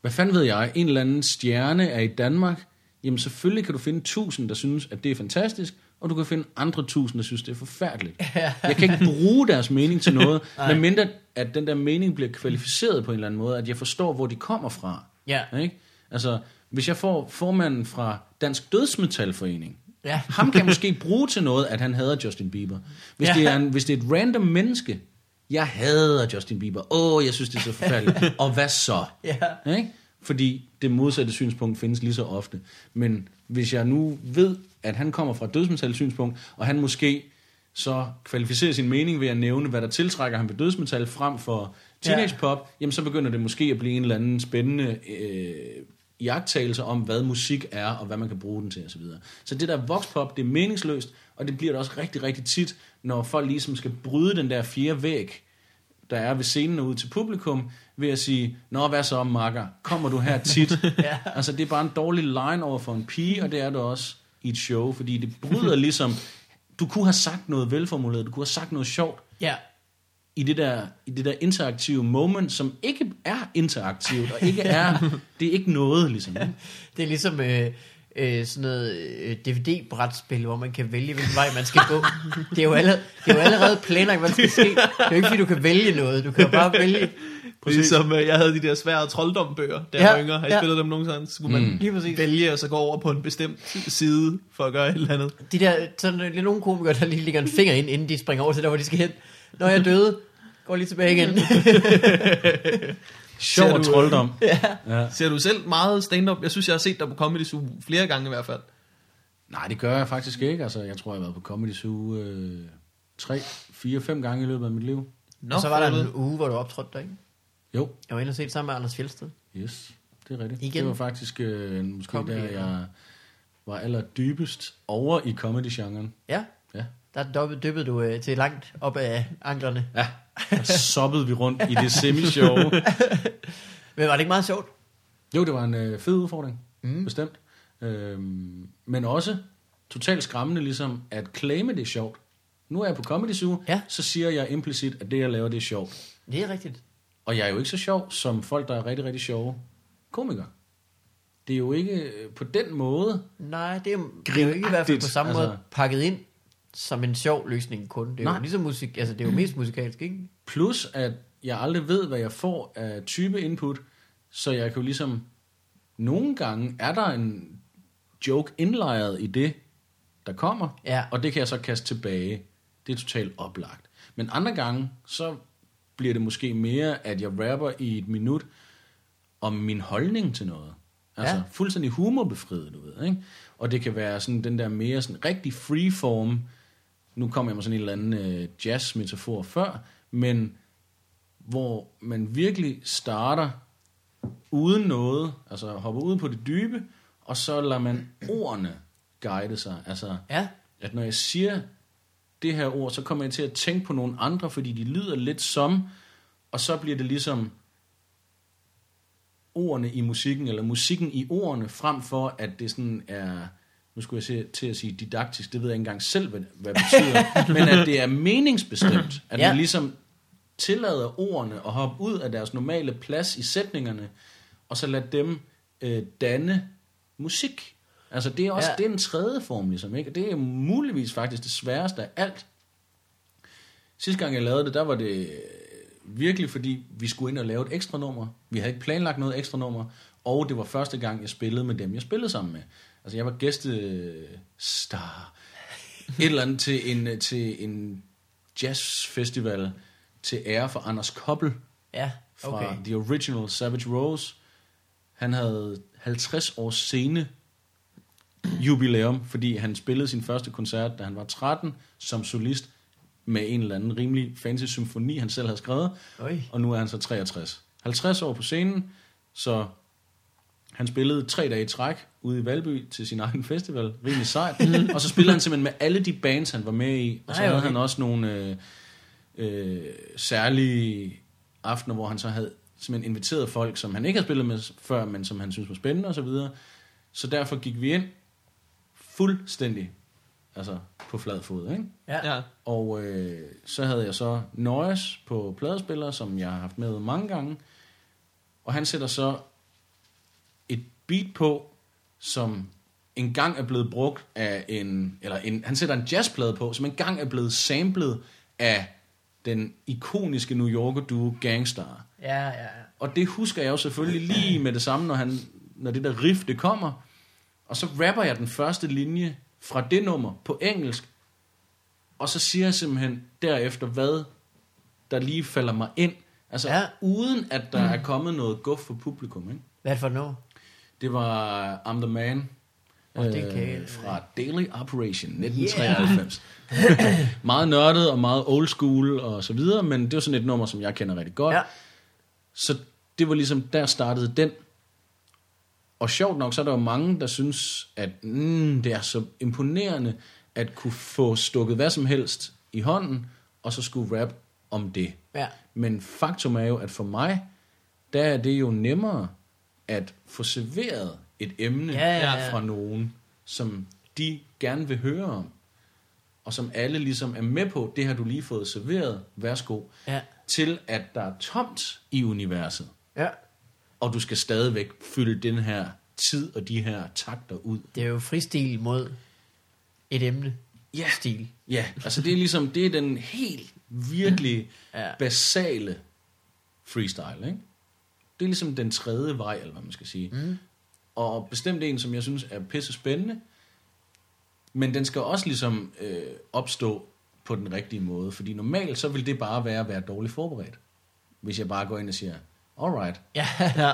hvad fanden ved jeg, en eller anden stjerne er i Danmark, jamen selvfølgelig kan du finde tusind, der synes, at det er fantastisk, og du kan finde andre tusind, der synes, det er forfærdeligt. Jeg kan ikke bruge deres mening til noget, medmindre at den der mening bliver kvalificeret på en eller anden måde, at jeg forstår, hvor de kommer fra. Ja. Ikke? Altså, hvis jeg får formanden fra Dansk Dødsmetalforening, Ja. ham kan måske bruge til noget, at han hader Justin Bieber. Hvis, Ja. ja. det, er en, hvis det er et random menneske, jeg hader Justin Bieber, åh, jeg synes, det er så forfærdeligt. Og hvad så? Ja. Ikke? Fordi det modsatte synspunkt findes lige så ofte. Men hvis jeg nu ved, at han kommer fra et dødsmetal synspunkt, og han måske så kvalificerer sin mening ved at nævne, hvad der tiltrækker ham ved dødsmetal frem for teenage pop, jamen så begynder det måske at blive en eller anden spændende øh, jagttagelse om, hvad musik er, og hvad man kan bruge den til osv. Så, så det der voxpop, det er meningsløst, og det bliver det også rigtig, rigtig tit, når folk ligesom skal bryde den der fjerde væg, der er ved scenen og ud til publikum, ved at sige, Nå, hvad så, makker? Kommer du her tit? Ja. Altså, det er bare en dårlig line over for en pige, og det er det også i et show, fordi det bryder ligesom... Du kunne have sagt noget velformuleret, du kunne have sagt noget sjovt, Ja. I det der, i det der interaktive moment, som ikke er interaktivt, og ikke er, det er ikke noget, ligesom. ikke? Det er ligesom øh, øh, sådan noget øh, DVD-brætspil, hvor man kan vælge, hvilken vej man skal gå. Det er jo allerede, det er jo allerede planlagt, hvad der skal ske. Det er jo ikke, fordi du kan vælge noget. Du kan jo bare vælge. Ligesom øh, jeg havde de der svære trolddombøger, da Ja, jeg var yngre. Har I ja. spillet dem nogensinde? Så skulle man Mm. Lige præcis. vælge, og så gå over på en bestemt side, for at gøre et eller andet. De der, sådan øh, lidt nogle komikere, der lige lægger en finger ind, inden de springer over til der, hvor de skal hen. Når jeg er døde, går lige tilbage igen. Sjov Ser og du, øh, trolddom. ja. Ja. Ser du selv meget stand-up? Jeg synes, jeg har set dig på Comedy Zoo flere gange i hvert fald. Nej, det gør jeg faktisk ikke. Altså, jeg tror, jeg har været på Comedy Zoo øh, tre, fire, fem gange i løbet af mit liv. Nå, og så var der en uge, hvor du optrådte der, ikke? Jo, Jeg var inde og set sammen med Anders Fjeldsted. yes, det er rigtigt. Igen. Det var faktisk øh, måske Comedy, der, jeg var allerdybest over i comedy-genren. Ja. Ja. Der dyppede, dyppede du øh, til langt op af anklerne. Ja, der soppede vi rundt i det semi-show. Men var det ikke meget sjovt? Jo, det var en øh, fed udfordring, Mm. bestemt. Øhm, men også totalt skræmmende ligesom at claime det er sjovt. Nu er jeg på Comedy Zoo, Ja. så siger jeg implicit, at det jeg laver, det er sjovt. Det er rigtigt. Og jeg er jo ikke så sjov som folk, der er rigtig, rigtig sjove komikere. Det er jo ikke øh, på den måde. Nej, det er, det er jo ikke i hvert fald på samme måde altså. pakket ind som en sjov løsning kun. Det er Nej. jo ligesom musik, altså det er jo mest musikalsk, ikke? Plus, at jeg aldrig ved, hvad jeg får af type input, så jeg kan jo ligesom... Nogle gange er der en joke indlejret i det, der kommer, Ja. og det kan jeg så kaste tilbage. Det er totalt oplagt. Men andre gange, så bliver det måske mere, at jeg rapper i et minut om min holdning til noget. Altså Ja. fuldstændig humorbefriet, du ved. Ikke? Og det kan være sådan den der mere sådan rigtig freeform, nu kommer jeg med sådan en eller anden øh, jazz-metafor før, men hvor man virkelig starter uden noget, altså hopper ud på det dybe, og så lader man ordene guide sig. Altså, Ja. at når jeg siger det her ord, så kommer jeg til at tænke på nogle andre, fordi de lyder lidt som, og så bliver det ligesom ordene i musikken, eller musikken i ordene, frem for at det sådan er, nu skulle jeg se, til at sige didaktisk, det ved jeg ikke engang selv, hvad, hvad det betyder, men at det er meningsbestemt, at Ja. man ligesom tillader ordene at hoppe ud af deres normale plads i sætningerne, og så lade dem øh, danne musik. Altså det er også Ja. det er en tredje form, ligesom, ikke? Og det er muligvis faktisk det sværeste af alt. Sidste gang jeg lavede det, der var det øh, virkelig, fordi vi skulle ind og lave et ekstra nummer. Vi havde ikke planlagt noget ekstra nummer, og det var første gang, jeg spillede med dem, jeg spillede sammen med. Altså jeg var gæstestar. Et eller andet til en, til en jazzfestival til ære for Anders Koppel Ja, fra okay. okay. The Original Savage Rose. Han havde 50 års scene jubilæum, fordi han spillede sin første koncert, da han var 13, som solist med en eller anden rimelig fancy symfoni, han selv havde skrevet, Øj. og nu er han så 63. 50 år på scenen, så han spillede tre dage i træk ude i Valby til sin egen festival, rimelig sejt, og så spillede han simpelthen med alle de bands, han var med i, og så havde okay. han også nogle øh, øh, særlige aftener, hvor han så havde simpelthen inviteret folk, som han ikke havde spillet med før, men som han synes var spændende og så videre. Så derfor gik vi ind fuldstændig altså på flad fod, ikke? Ja. Ja. Og øh, så havde jeg så Noise på pladespiller, som jeg har haft med mange gange. Og han sætter så et beat på, som engang er blevet brugt af en... Eller en, han sætter en jazzplade på, som engang er blevet samlet af den ikoniske New Yorker duo Gangstar. Ja, ja, ja. Og det husker jeg jo selvfølgelig lige med det samme, når, han, når det der riff det kommer. Og så rapper jeg den første linje fra det nummer på engelsk. Og så siger jeg simpelthen derefter, hvad der lige falder mig ind. Altså Ja. uden at der er kommet noget guf for publikum. Ikke? Hvad for noget? Det var I'm the Man. Åh, det kan jeg- fra Daily Operation 1993. meget nørdet og meget old school og så videre, men det var sådan et nummer, som jeg kender rigtig godt. Ja. Så det var ligesom, der startede den. Og sjovt nok, så er der jo mange, der synes, at mm, det er så imponerende, at kunne få stukket hvad som helst i hånden, og så skulle rap om det. Ja. Men faktum er jo, at for mig, der er det jo nemmere at få serveret et emne Ja, ja, ja. fra nogen, som de gerne vil høre om. Og som alle ligesom er med på, det har du lige fået serveret, værsgo. Ja. Til at der er tomt i universet, Ja. og du skal stadigvæk fylde den her tid og de her takter ud. Det er jo fristil mod et emne. Ja. Stil. Ja, altså det er ligesom, det er den helt virkelig Ja. basale freestyle, ikke? Det er ligesom den tredje vej, eller hvad man skal sige. Mm. Og bestemt en, som jeg synes er pisse spændende, men den skal også ligesom øh, opstå på den rigtige måde, fordi normalt så vil det bare være at være dårligt forberedt. Hvis jeg bare går ind og siger, alright, Ja. Ja.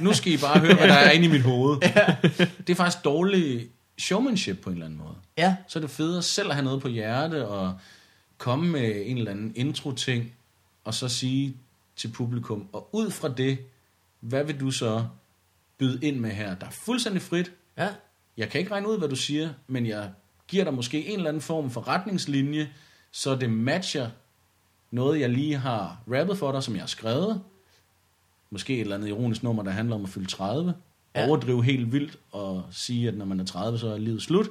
nu skal I bare høre, hvad der er inde i mit hoved. Det er faktisk dårlig showmanship på en eller anden måde. Ja. Så er det federe selv at have noget på hjerte og komme med en eller anden intro-ting, og så sige til publikum, og ud fra det, hvad vil du så byde ind med her? Der er fuldstændig frit. Ja. Jeg kan ikke regne ud, hvad du siger, men jeg giver dig måske en eller anden form for retningslinje, så det matcher noget, jeg lige har rappet for dig, som jeg har skrevet. Måske et eller andet ironisk nummer, der handler om at fylde 30. Ja. Overdrive helt vildt og sige, at når man er 30, så er livet slut.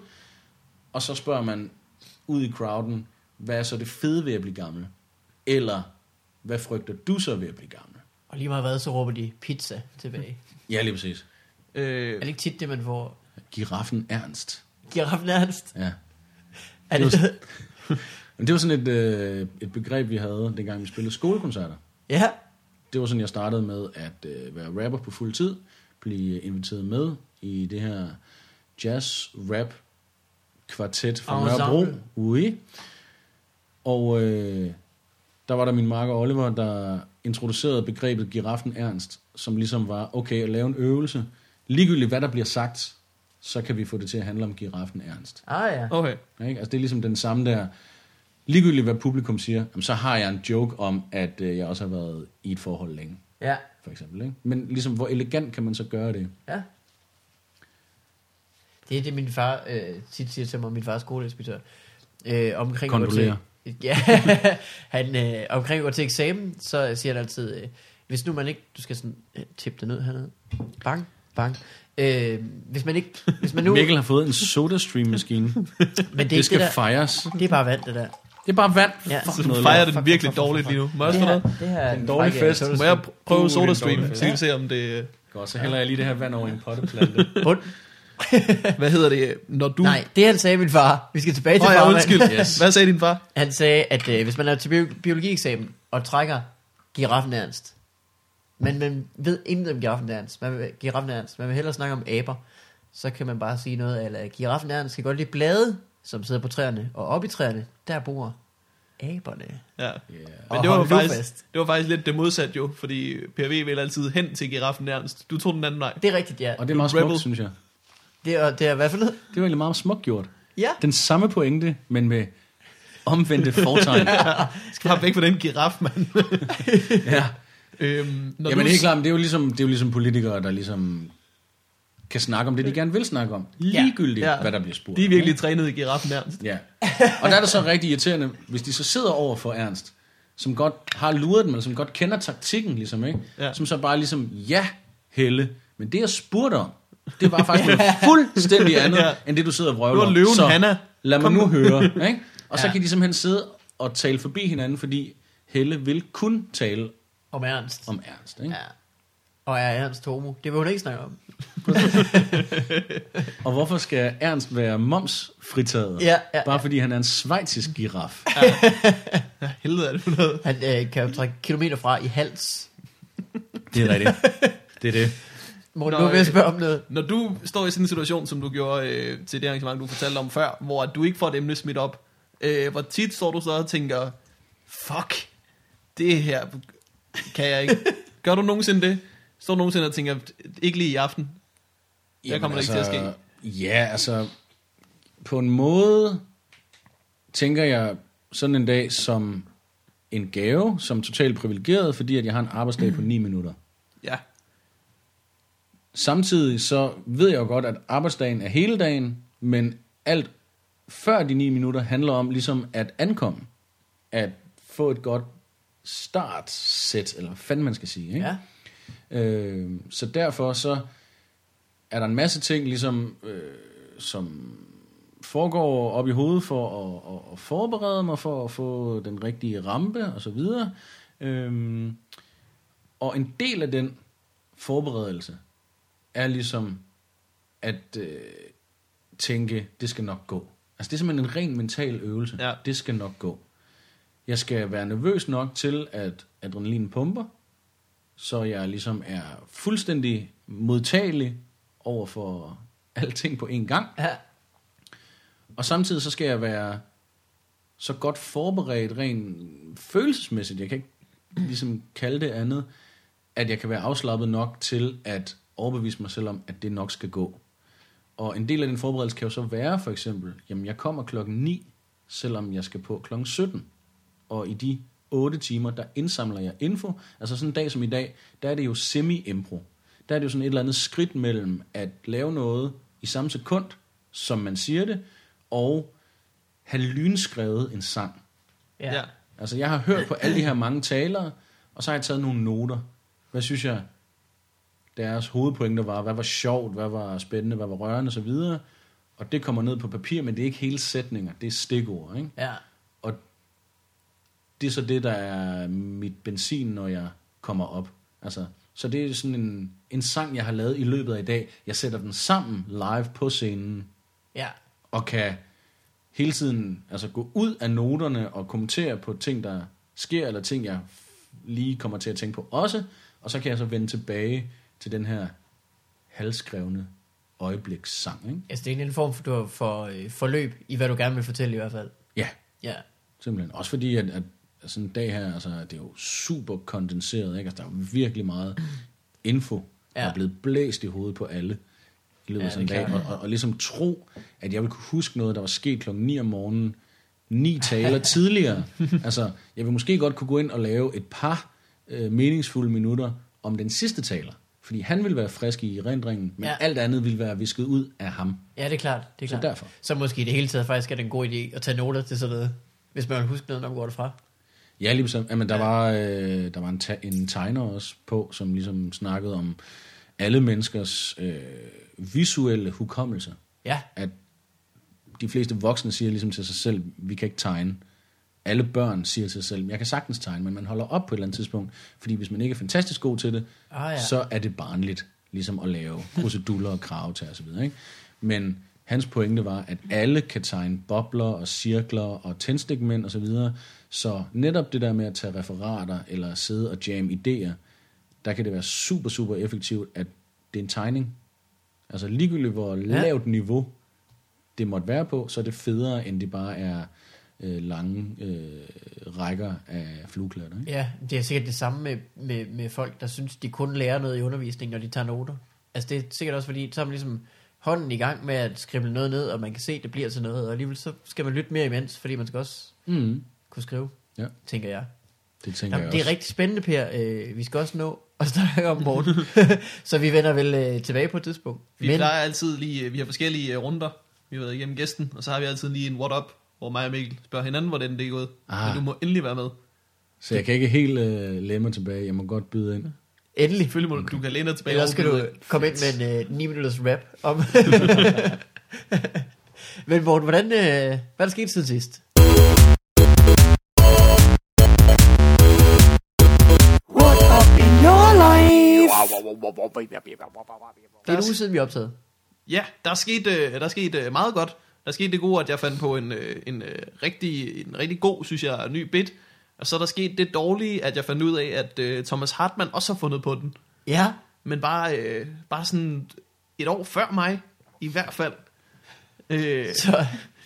Og så spørger man ud i crowden, hvad er så det fede ved at blive gammel? Eller, hvad frygter du så ved at blive gammel? Og lige meget hvad, så råber de pizza tilbage. Ja, lige præcis. Øh, Er det ikke tit det, man får? Giraffen Ernst. Giraffen Ernst? Ja. Er Det det, var det var sådan et, øh, et begreb, vi havde, dengang vi spillede skolekoncerter. ja. Det var sådan, jeg startede med at øh, være rapper på fuld tid, blive inviteret med i det her jazz-rap kvartet fra. Nørrebro. Oui. Og øh, der var der min marker Oliver, der introducerede begrebet giraffen Ernst, som ligesom var, okay, at lave en øvelse. Ligegyldigt hvad der bliver sagt, så kan vi få det til at handle om giraffen Ernst. Ah ja. okay. Ikke? Altså det er ligesom den samme der, ligegyldigt hvad publikum siger, jamen, så har jeg en joke om, at øh, jeg også har været i et forhold længe, Ja. for eksempel. Ikke? Men ligesom, hvor elegant kan man så gøre det? Ja. Det er det, min far øh, tit siger til mig, min far er skoleinspektør. Øh, omkring Kondolerer. Ja, han, øh, omkring at gå til eksamen, så siger han altid, øh, hvis nu man ikke, du skal sådan øh, tippe det ned hernede, bang, bang. Øh, hvis man ikke, hvis man nu, Mikkel har fået en SodaStream-maskine. men det, det skal det, der, fejres. det er bare vand, det der. Det er bare vand. Ja. Fuck Så du noget fejrer den virkelig dårligt lige nu. Må jeg det, her, noget? det her er En dårlig fest. Må jeg pr- prøve SodaStream, så vi se om det... Godt, så hælder jeg lige det her vand over i en potteplante. Bund. Hvad hedder det, når du... Nej, det han sagde min far. Vi skal tilbage til Åh, ja, farmand. undskyld. Yes. Hvad sagde din far? Han sagde, at øh, hvis man er til bio- biologieksamen og trækker giraffen ernst, men man ved intet om giraffen ernst, man vil, giraffen ernst, man vil hellere snakke om aber, så kan man bare sige noget, eller giraffen ernst kan godt lide blade, som sidder på træerne, og oppe i træerne, der bor aberne. Ja. Yeah. Men det var, faktisk, fast. det var faktisk lidt det modsatte jo, fordi PRV vil altid hen til giraffen nærmest. Du tog den anden vej. Det er rigtigt, ja. Og det er meget smukt, synes jeg. Det er, det er hvad for noget? Det var egentlig meget smukt gjort. Ja. Den samme pointe, men med omvendte fortegn. Skal bare væk fra den giraf, mand. ja. øhm, når Jamen du, helt klart, men det er, jo ligesom, det er jo ligesom politikere, der ligesom kan snakke om det, de gerne vil snakke om. Ligegyldigt, Ja. hvad der bliver spurgt. De er om, virkelig trænet i giraffen nærmest. Ja. Og der er det så rigtig irriterende, hvis de så sidder over for Ernst, som godt har luret dem, eller som godt kender taktikken, ligesom, ikke? Ja. Som så bare ligesom, ja, Helle, men det jeg spurgte om, det var faktisk noget fuldstændig andet, Ja. ja. end det du sidder og vrøvler Nu er om. løven Så Hanna. lad mig nu høre, ikke? Og så Ja. kan de simpelthen sidde og tale forbi hinanden, fordi Helle vil kun tale Om ernst. om Ernst, ikke? Ja. Og er ernst homo? Det vil hun ikke snakke om. Og hvorfor skal Ernst være momsfritaget? Ja, ja, Bare fordi han er en svejtisk giraf. Ja, helvede er det noget. Han øh, kan jo trække kilometer fra i hals. Det er rigtigt. Det er det. Morten, Nå, nu vil jeg øh, spørge om noget. Når du står i sådan en situation, som du gjorde øh, til det arrangement, du fortalte om før, hvor du ikke får et emne smidt op, øh, hvor tit står du så og tænker, fuck, det her kan jeg ikke. Gør du nogensinde det? Står du nogensinde og tænker, ikke lige i aften, Hvad kommer der ikke til at ske? Ja, altså, på en måde tænker jeg sådan en dag som en gave, som totalt privilegeret, fordi at jeg har en arbejdsdag på 9 minutter. Ja, Samtidig så ved jeg jo godt, at arbejdsdagen er hele dagen, men alt før de 9 minutter handler om ligesom at ankomme. At få et godt startsæt, eller hvad fanden man skal sige. Ikke? Ja. Øh, så derfor så er der en masse ting, ligesom, øh, som foregår op i hovedet for at, at, at forberede mig for at få den rigtige rampe og så videre. Øh, og en del af den forberedelse er ligesom at øh, tænke, det skal nok gå. Altså det er simpelthen en ren mental øvelse. Ja. Det skal nok gå. Jeg skal være nervøs nok til, at adrenalin pumper, så jeg ligesom er fuldstændig modtagelig over for alting på én gang. Ja. Og samtidig så skal jeg være så godt forberedt rent følelsesmæssigt, jeg kan ikke ligesom kalde det andet, at jeg kan være afslappet nok til at overbevise mig selv om, at det nok skal gå. Og en del af den forberedelse kan jo så være for eksempel, jamen jeg kommer klokken 9, selvom jeg skal på klokken 17. Og i de 8 timer, der indsamler jeg info. Altså sådan en dag som i dag, der er det jo semi-impro. Der er det jo sådan et eller andet skridt mellem at lave noget i samme sekund, som man siger det, og have lynskrevet en sang. Ja. ja. Altså jeg har hørt på alle de her mange talere, og så har jeg taget nogle noter. Hvad synes jeg, deres hovedpointer var? Hvad var sjovt? Hvad var spændende? Hvad var rørende? Og så videre. Og det kommer ned på papir, men det er ikke hele sætninger. Det er stikord, ikke? Ja. Og det er så det, der er mit benzin, når jeg kommer op. Altså, så det er sådan en, en sang, jeg har lavet i løbet af i dag. Jeg sætter den sammen live på scenen, Ja. og kan hele tiden altså, gå ud af noterne og kommentere på ting, der sker, eller ting, jeg lige kommer til at tænke på også. Og så kan jeg så vende tilbage til den her halvskrevne øjeblikssang. Ikke? Altså, det er en form for, for øh, forløb i, hvad du gerne vil fortælle i hvert fald. Ja, Ja. Simpelthen. Også fordi, at, at, sådan en dag her, altså, det er jo super kondenseret, ikke? Altså, der er virkelig meget info, ja. der er blevet blæst i hovedet på alle i løbet af Ja, sådan en dag. Og, og, og, ligesom tro, at jeg vil kunne huske noget, der var sket klokken 9 om morgenen, ni taler tidligere. Altså, jeg vil måske godt kunne gå ind og lave et par øh, meningsfulde minutter om den sidste taler. Fordi han vil være frisk i erindringen, men Ja. alt andet vil være visket ud af ham. Ja, det er klart. Det er Så klart. derfor. Så måske i det hele taget faktisk er det en god idé at tage noter til sådan noget, hvis man vil huske noget, når man går derfra. Ja, lige bestemt. Jamen, der ja. var, øh, der var en, ta- en tegner også på, som ligesom snakkede om alle menneskers øh, visuelle hukommelse. Ja, At de fleste voksne siger ligesom til sig selv, vi kan ikke tegne. Alle børn siger til sig selv, jeg kan sagtens tegne, men man holder op på et eller andet tidspunkt. Fordi hvis man ikke er fantastisk god til det, Ah, ja. så er det barnligt ligesom at lave kruseduller og krave til osv. Ikke? Men hans pointe var, at alle kan tegne bobler og cirkler og tændstikmænd osv. Så, videre. så netop det der med at tage referater eller sidde og jam idéer, der kan det være super, super effektivt, at det er en tegning. Altså ligegyldigt hvor Ja. lavt niveau det måtte være på, så er det federe, end det bare er øh, lange øh, rækker af flueklatter. Ikke? ja, det er sikkert det samme med, med, med folk, der synes, de kun lærer noget i undervisning, når de tager noter. Altså det er sikkert også, fordi så er man ligesom hånden i gang med at skrive noget ned, og man kan se, at det bliver til noget, og alligevel så skal man lytte mere imens, fordi man skal også Mm. kunne skrive, Ja, tænker jeg. det tænker Jamen, jeg det er også. rigtig spændende, Per. Øh, vi skal også nå at snakke om morgen. så vi vender vel øh, tilbage på et tidspunkt. Vi Men... plejer altid lige, vi har forskellige øh, runder, vi har været igennem gæsten, og så har vi altid lige en what up, hvor mig og Mikkel spørger hinanden, hvordan det er gået. Ah. Men du må endelig være med. Så jeg kan ikke helt øh, lægge mig tilbage. Jeg må godt byde ind. endelig. Selvfølgelig må du, du kan læne dig tilbage. Ellers skal du komme ind med en øh, 9 minutters rap om... Men Morten, hvordan, øh, hvad er der sket siden sidst? What up in your life? Det er en uge siden, vi optaget. Ja, der er sket, øh, der er sket øh, meget godt. Der er sket det gode, at jeg fandt på en, øh, en, øh, rigtig, en rigtig god, synes jeg, ny bit. Og så er der sket det dårlige, at jeg fandt ud af, at øh, Thomas Hartmann også har fundet på den. Ja, Men bare, øh, bare sådan et år før mig, i hvert fald. Øh, så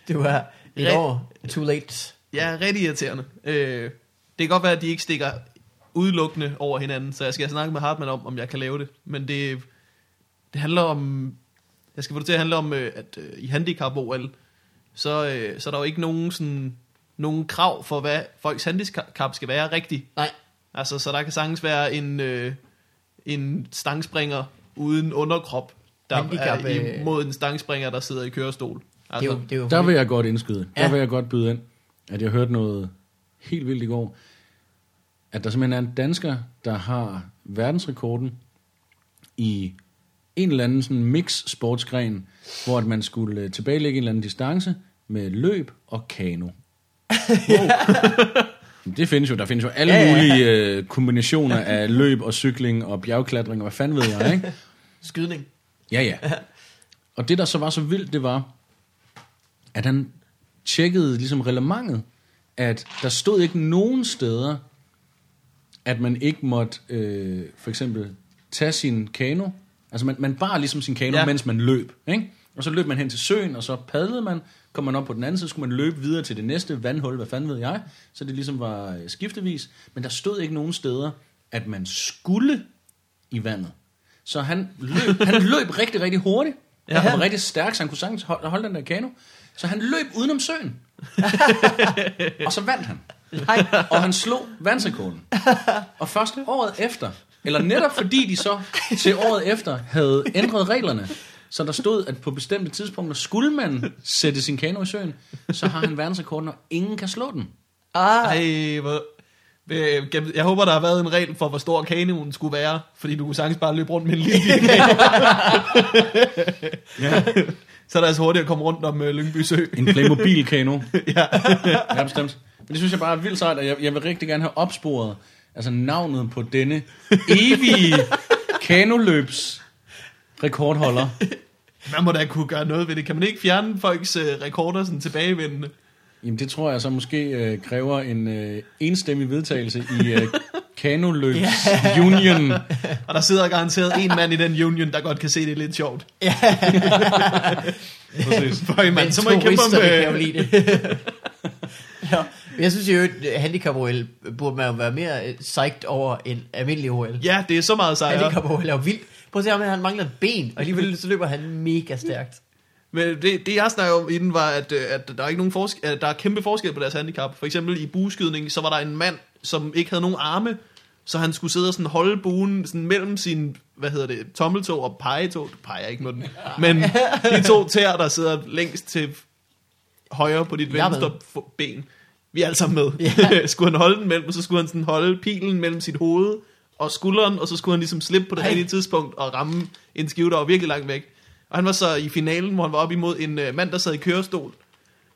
du er et Red- år too late. ja, rigtig irriterende. Øh, det kan godt være, at de ikke stikker udelukkende over hinanden, så jeg skal snakke med Hartmann om, om jeg kan lave det. Men det, det handler om der skal få det til at handle om, øh, at øh, i handicap-OL, så, øh, så er der jo ikke nogen, sådan, nogen krav for, hvad folks handicap skal være rigtigt. Nej, Altså, så der kan sagtens være en, øh, en stangspringer uden underkrop, der Handicap, er imod en stangspringer, der sidder i kørestol. det er Altså, jo, det er jo Der vil jeg godt indskyde. Der Ja. vil jeg godt byde ind, at jeg hørte noget helt vildt i går, at der simpelthen er en dansker, der har verdensrekorden i en eller anden sådan mix sportsgren, hvor at man skulle øh, tilbagelægge en eller anden distance med løb og kano. Wow. Det findes jo. Der findes jo alle Ja, ja, ja. mulige øh, kombinationer af løb og cykling og bjergklatring og hvad fanden ved jeg, ikke? skydning. Ja, ja. Og det, der så var så vildt, det var, at han tjekkede ligesom relevantet, at der stod ikke nogen steder, at man ikke måtte øh, for eksempel tage sin kano. Altså man, man bar ligesom sin kano, Ja. mens man løb. Ikke? Og så løb man hen til søen, og så padlede man. Kom man op på den anden side, skulle man løbe videre til det næste vandhul, hvad fanden ved jeg. Så det ligesom var øh, skiftevis. Men der stod ikke nogen steder, at man skulle i vandet. Så han løb, han løb rigtig, rigtig hurtigt. Ja. Han var rigtig stærk, så han kunne sagtens holde, holde den der kano. Så han løb udenom søen. og så vandt han. Nej, Og han slog verdensrekorden. Og først året efter, eller netop fordi de så til året efter havde ændret reglerne, så der stod, at på bestemte tidspunkter skulle man sætte sin kano i søen, så har han verdensrekorden, og ingen kan slå den. ah, Ej, hvor... Jeg håber, der har været en regel for, hvor stor kanoen skulle være, fordi du kunne sagtens bare løbe rundt med en lille. Ja. Så er det altså hurtigt at komme rundt om øh, Lyngby Sø. En Playmobil kano. ja. Ja, bestemt. Men det synes jeg bare er vildt sejt, og jeg, jeg vil rigtig gerne have opsporet altså navnet på denne evige kanoløbs rekordholder. Man må da kunne gøre noget ved det. Kan man ikke fjerne folks øh, rekorder sådan tilbagevendende? Jamen det tror jeg så måske øh, kræver en øh, enstemmig vedtagelse i øh, kanoløbs union. Og der sidder garanteret en mand i den union, der godt kan se, det er lidt sjovt. Præcis. For en mand, men så må I kæmpe om... turisterne kan jo Øh, lide det. ja. Jeg synes jo, at handicap-OL burde man jo være mere øh, psyched over en almindelig OL. ja, det er så meget sejere. Handicap-OL er jo vildt. Prøv at se ham, han mangler et ben, og alligevel så løber han mega stærkt. Men det, det jeg snakker om i den var, at, øh, at der er ikke nogen forskel, at der er kæmpe forskel på deres handicap. For eksempel i bueskydning, så var der en mand, som ikke havde nogen arme, så han skulle sidde og sådan holde buen sådan mellem sin, hvad hedder det, tommeltog og pegetog. Du peger ikke med den. Men de to tæer, der sidder længst til højre på dit Jeg venstre ben. Vi er alle sammen med. Ja. skulle han holde den mellem, så skulle han sådan holde pilen mellem sit hoved og skulderen, og så skulle han ligesom slippe på det rigtige tidspunkt og ramme en skive, der var virkelig langt væk. Og han var så i finalen, hvor han var op imod en øh, mand, der sad i kørestol,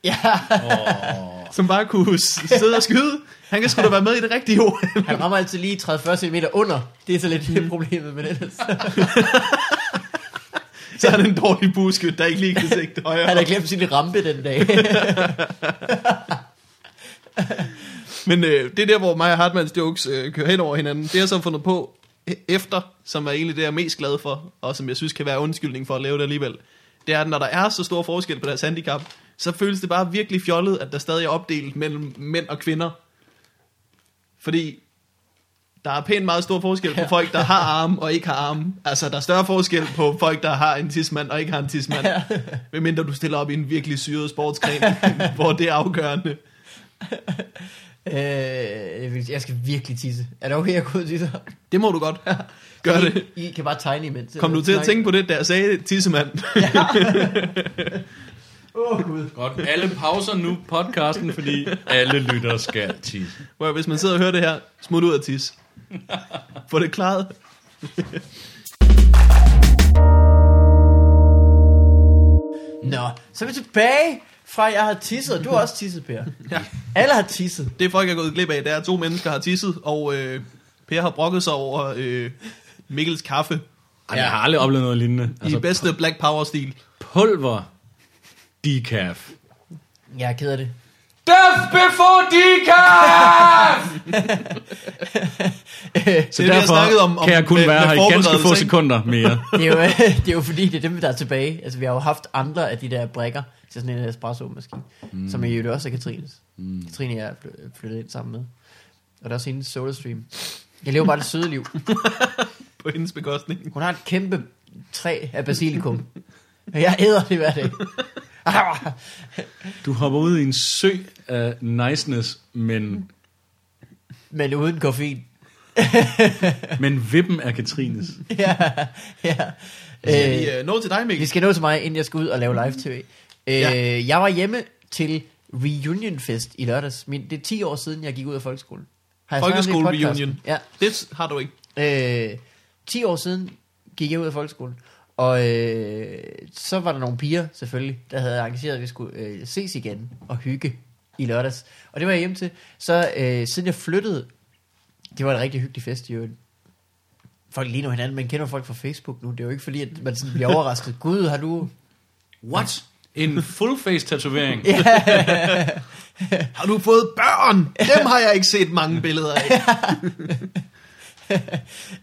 Ja, som bare kunne sidde og skyde. Han kan sgu da være med i det rigtige ord. han rammer altid lige 30-40 cm under. Det er så lidt mm. problemet med det. så er han en dårlig buskyt, der ikke lige kan sigte højere. Han har glemt sin rampe den dag. Men øh, det er der, hvor mig og Hartmanns jokes øh, kører hen over hinanden. Det har jeg så fundet på e- efter, som er egentlig det, jeg er mest glad for, og som jeg synes kan være undskyldning for at lave det alligevel. Det er, at når der er så stor forskel på deres handicap, så føles det bare virkelig fjollet, at der stadig er opdelt mellem mænd og kvinder. Fordi der er pænt meget stor forskel på folk, der har arme og ikke har arme. Altså, der er større forskel på folk, der har en tidsmand og ikke har en tidsmand. Medmindre du stiller op i en virkelig syret sportsgren, hvor det er afgørende. øh, jeg skal virkelig tisse. Er det okay, at jeg går ud og tisser? Det må du godt. Gør det. I, I kan bare tegne imens. Kom du til at tænke på det, da jeg sagde tissemand? Åh, oh, Gud. Godt, alle pauser nu podcasten, fordi alle lytter skal tisse. Hvor hvis man sidder og hører det her, smut ud af tis. Få det klaret. Nå, så er vi tilbage fra, jeg har tisset. Du har også tisset, Per. Ja. Alle har tisset. Det folk er gået glip af, det er, at to mennesker har tisset, og øh, Per har brokket sig over øh, Mikkels kaffe Ej, jeg har aldrig oplevet noget lignende. altså, i bedste Black Power-stil. pulver decaf. Jeg er ked af det. Death before decaf! Så Det er det, jeg om- om kan jeg kun med- være med her i ganske få sekunder mere. Det er, jo, det er jo fordi, det er dem, der er tilbage. Altså, vi har jo haft andre af de der brækker til sådan en espresso-maskine, mm. som er jo også er Katrines. Mm. Katrine og jeg er fly- flyttet ind sammen med. Og der er også hendes SodaStream. Jeg lever bare det søde liv. På hendes bekostning. Hun har et kæmpe træ af basilikum. Jeg æder det hver dag. Du hopper ud i en sø af niceness, men, Men uden koffein. men vippen er Katrines. ja, ja. Skal Øh, vi øh, nå til dig, vi Mikkel? skal nå til mig, inden jeg skal ud og lave live-tv. Øh, Ja. Jeg var hjemme til Reunion Fest i lørdags. Min, det er 10 år siden, jeg gik ud af folkeskolen. Har jeg Folkeskole reunion. Ja. Det har du ikke. Øh, 10 år siden gik jeg ud af folkeskolen. Og øh, så var der nogle piger, selvfølgelig, der havde arrangeret, at vi skulle øh, ses igen og hygge i lørdags. Og det var jeg hjem til. Så øh, siden jeg flyttede, det var en rigtig hyggelig fest øvrigt. Folk ligner hinanden, man kender folk fra Facebook nu. Det er jo ikke fordi, at man sådan bliver overrasket. Gud, har du... What? En full face tatovering. Har du fået børn? Dem har jeg ikke set mange billeder af.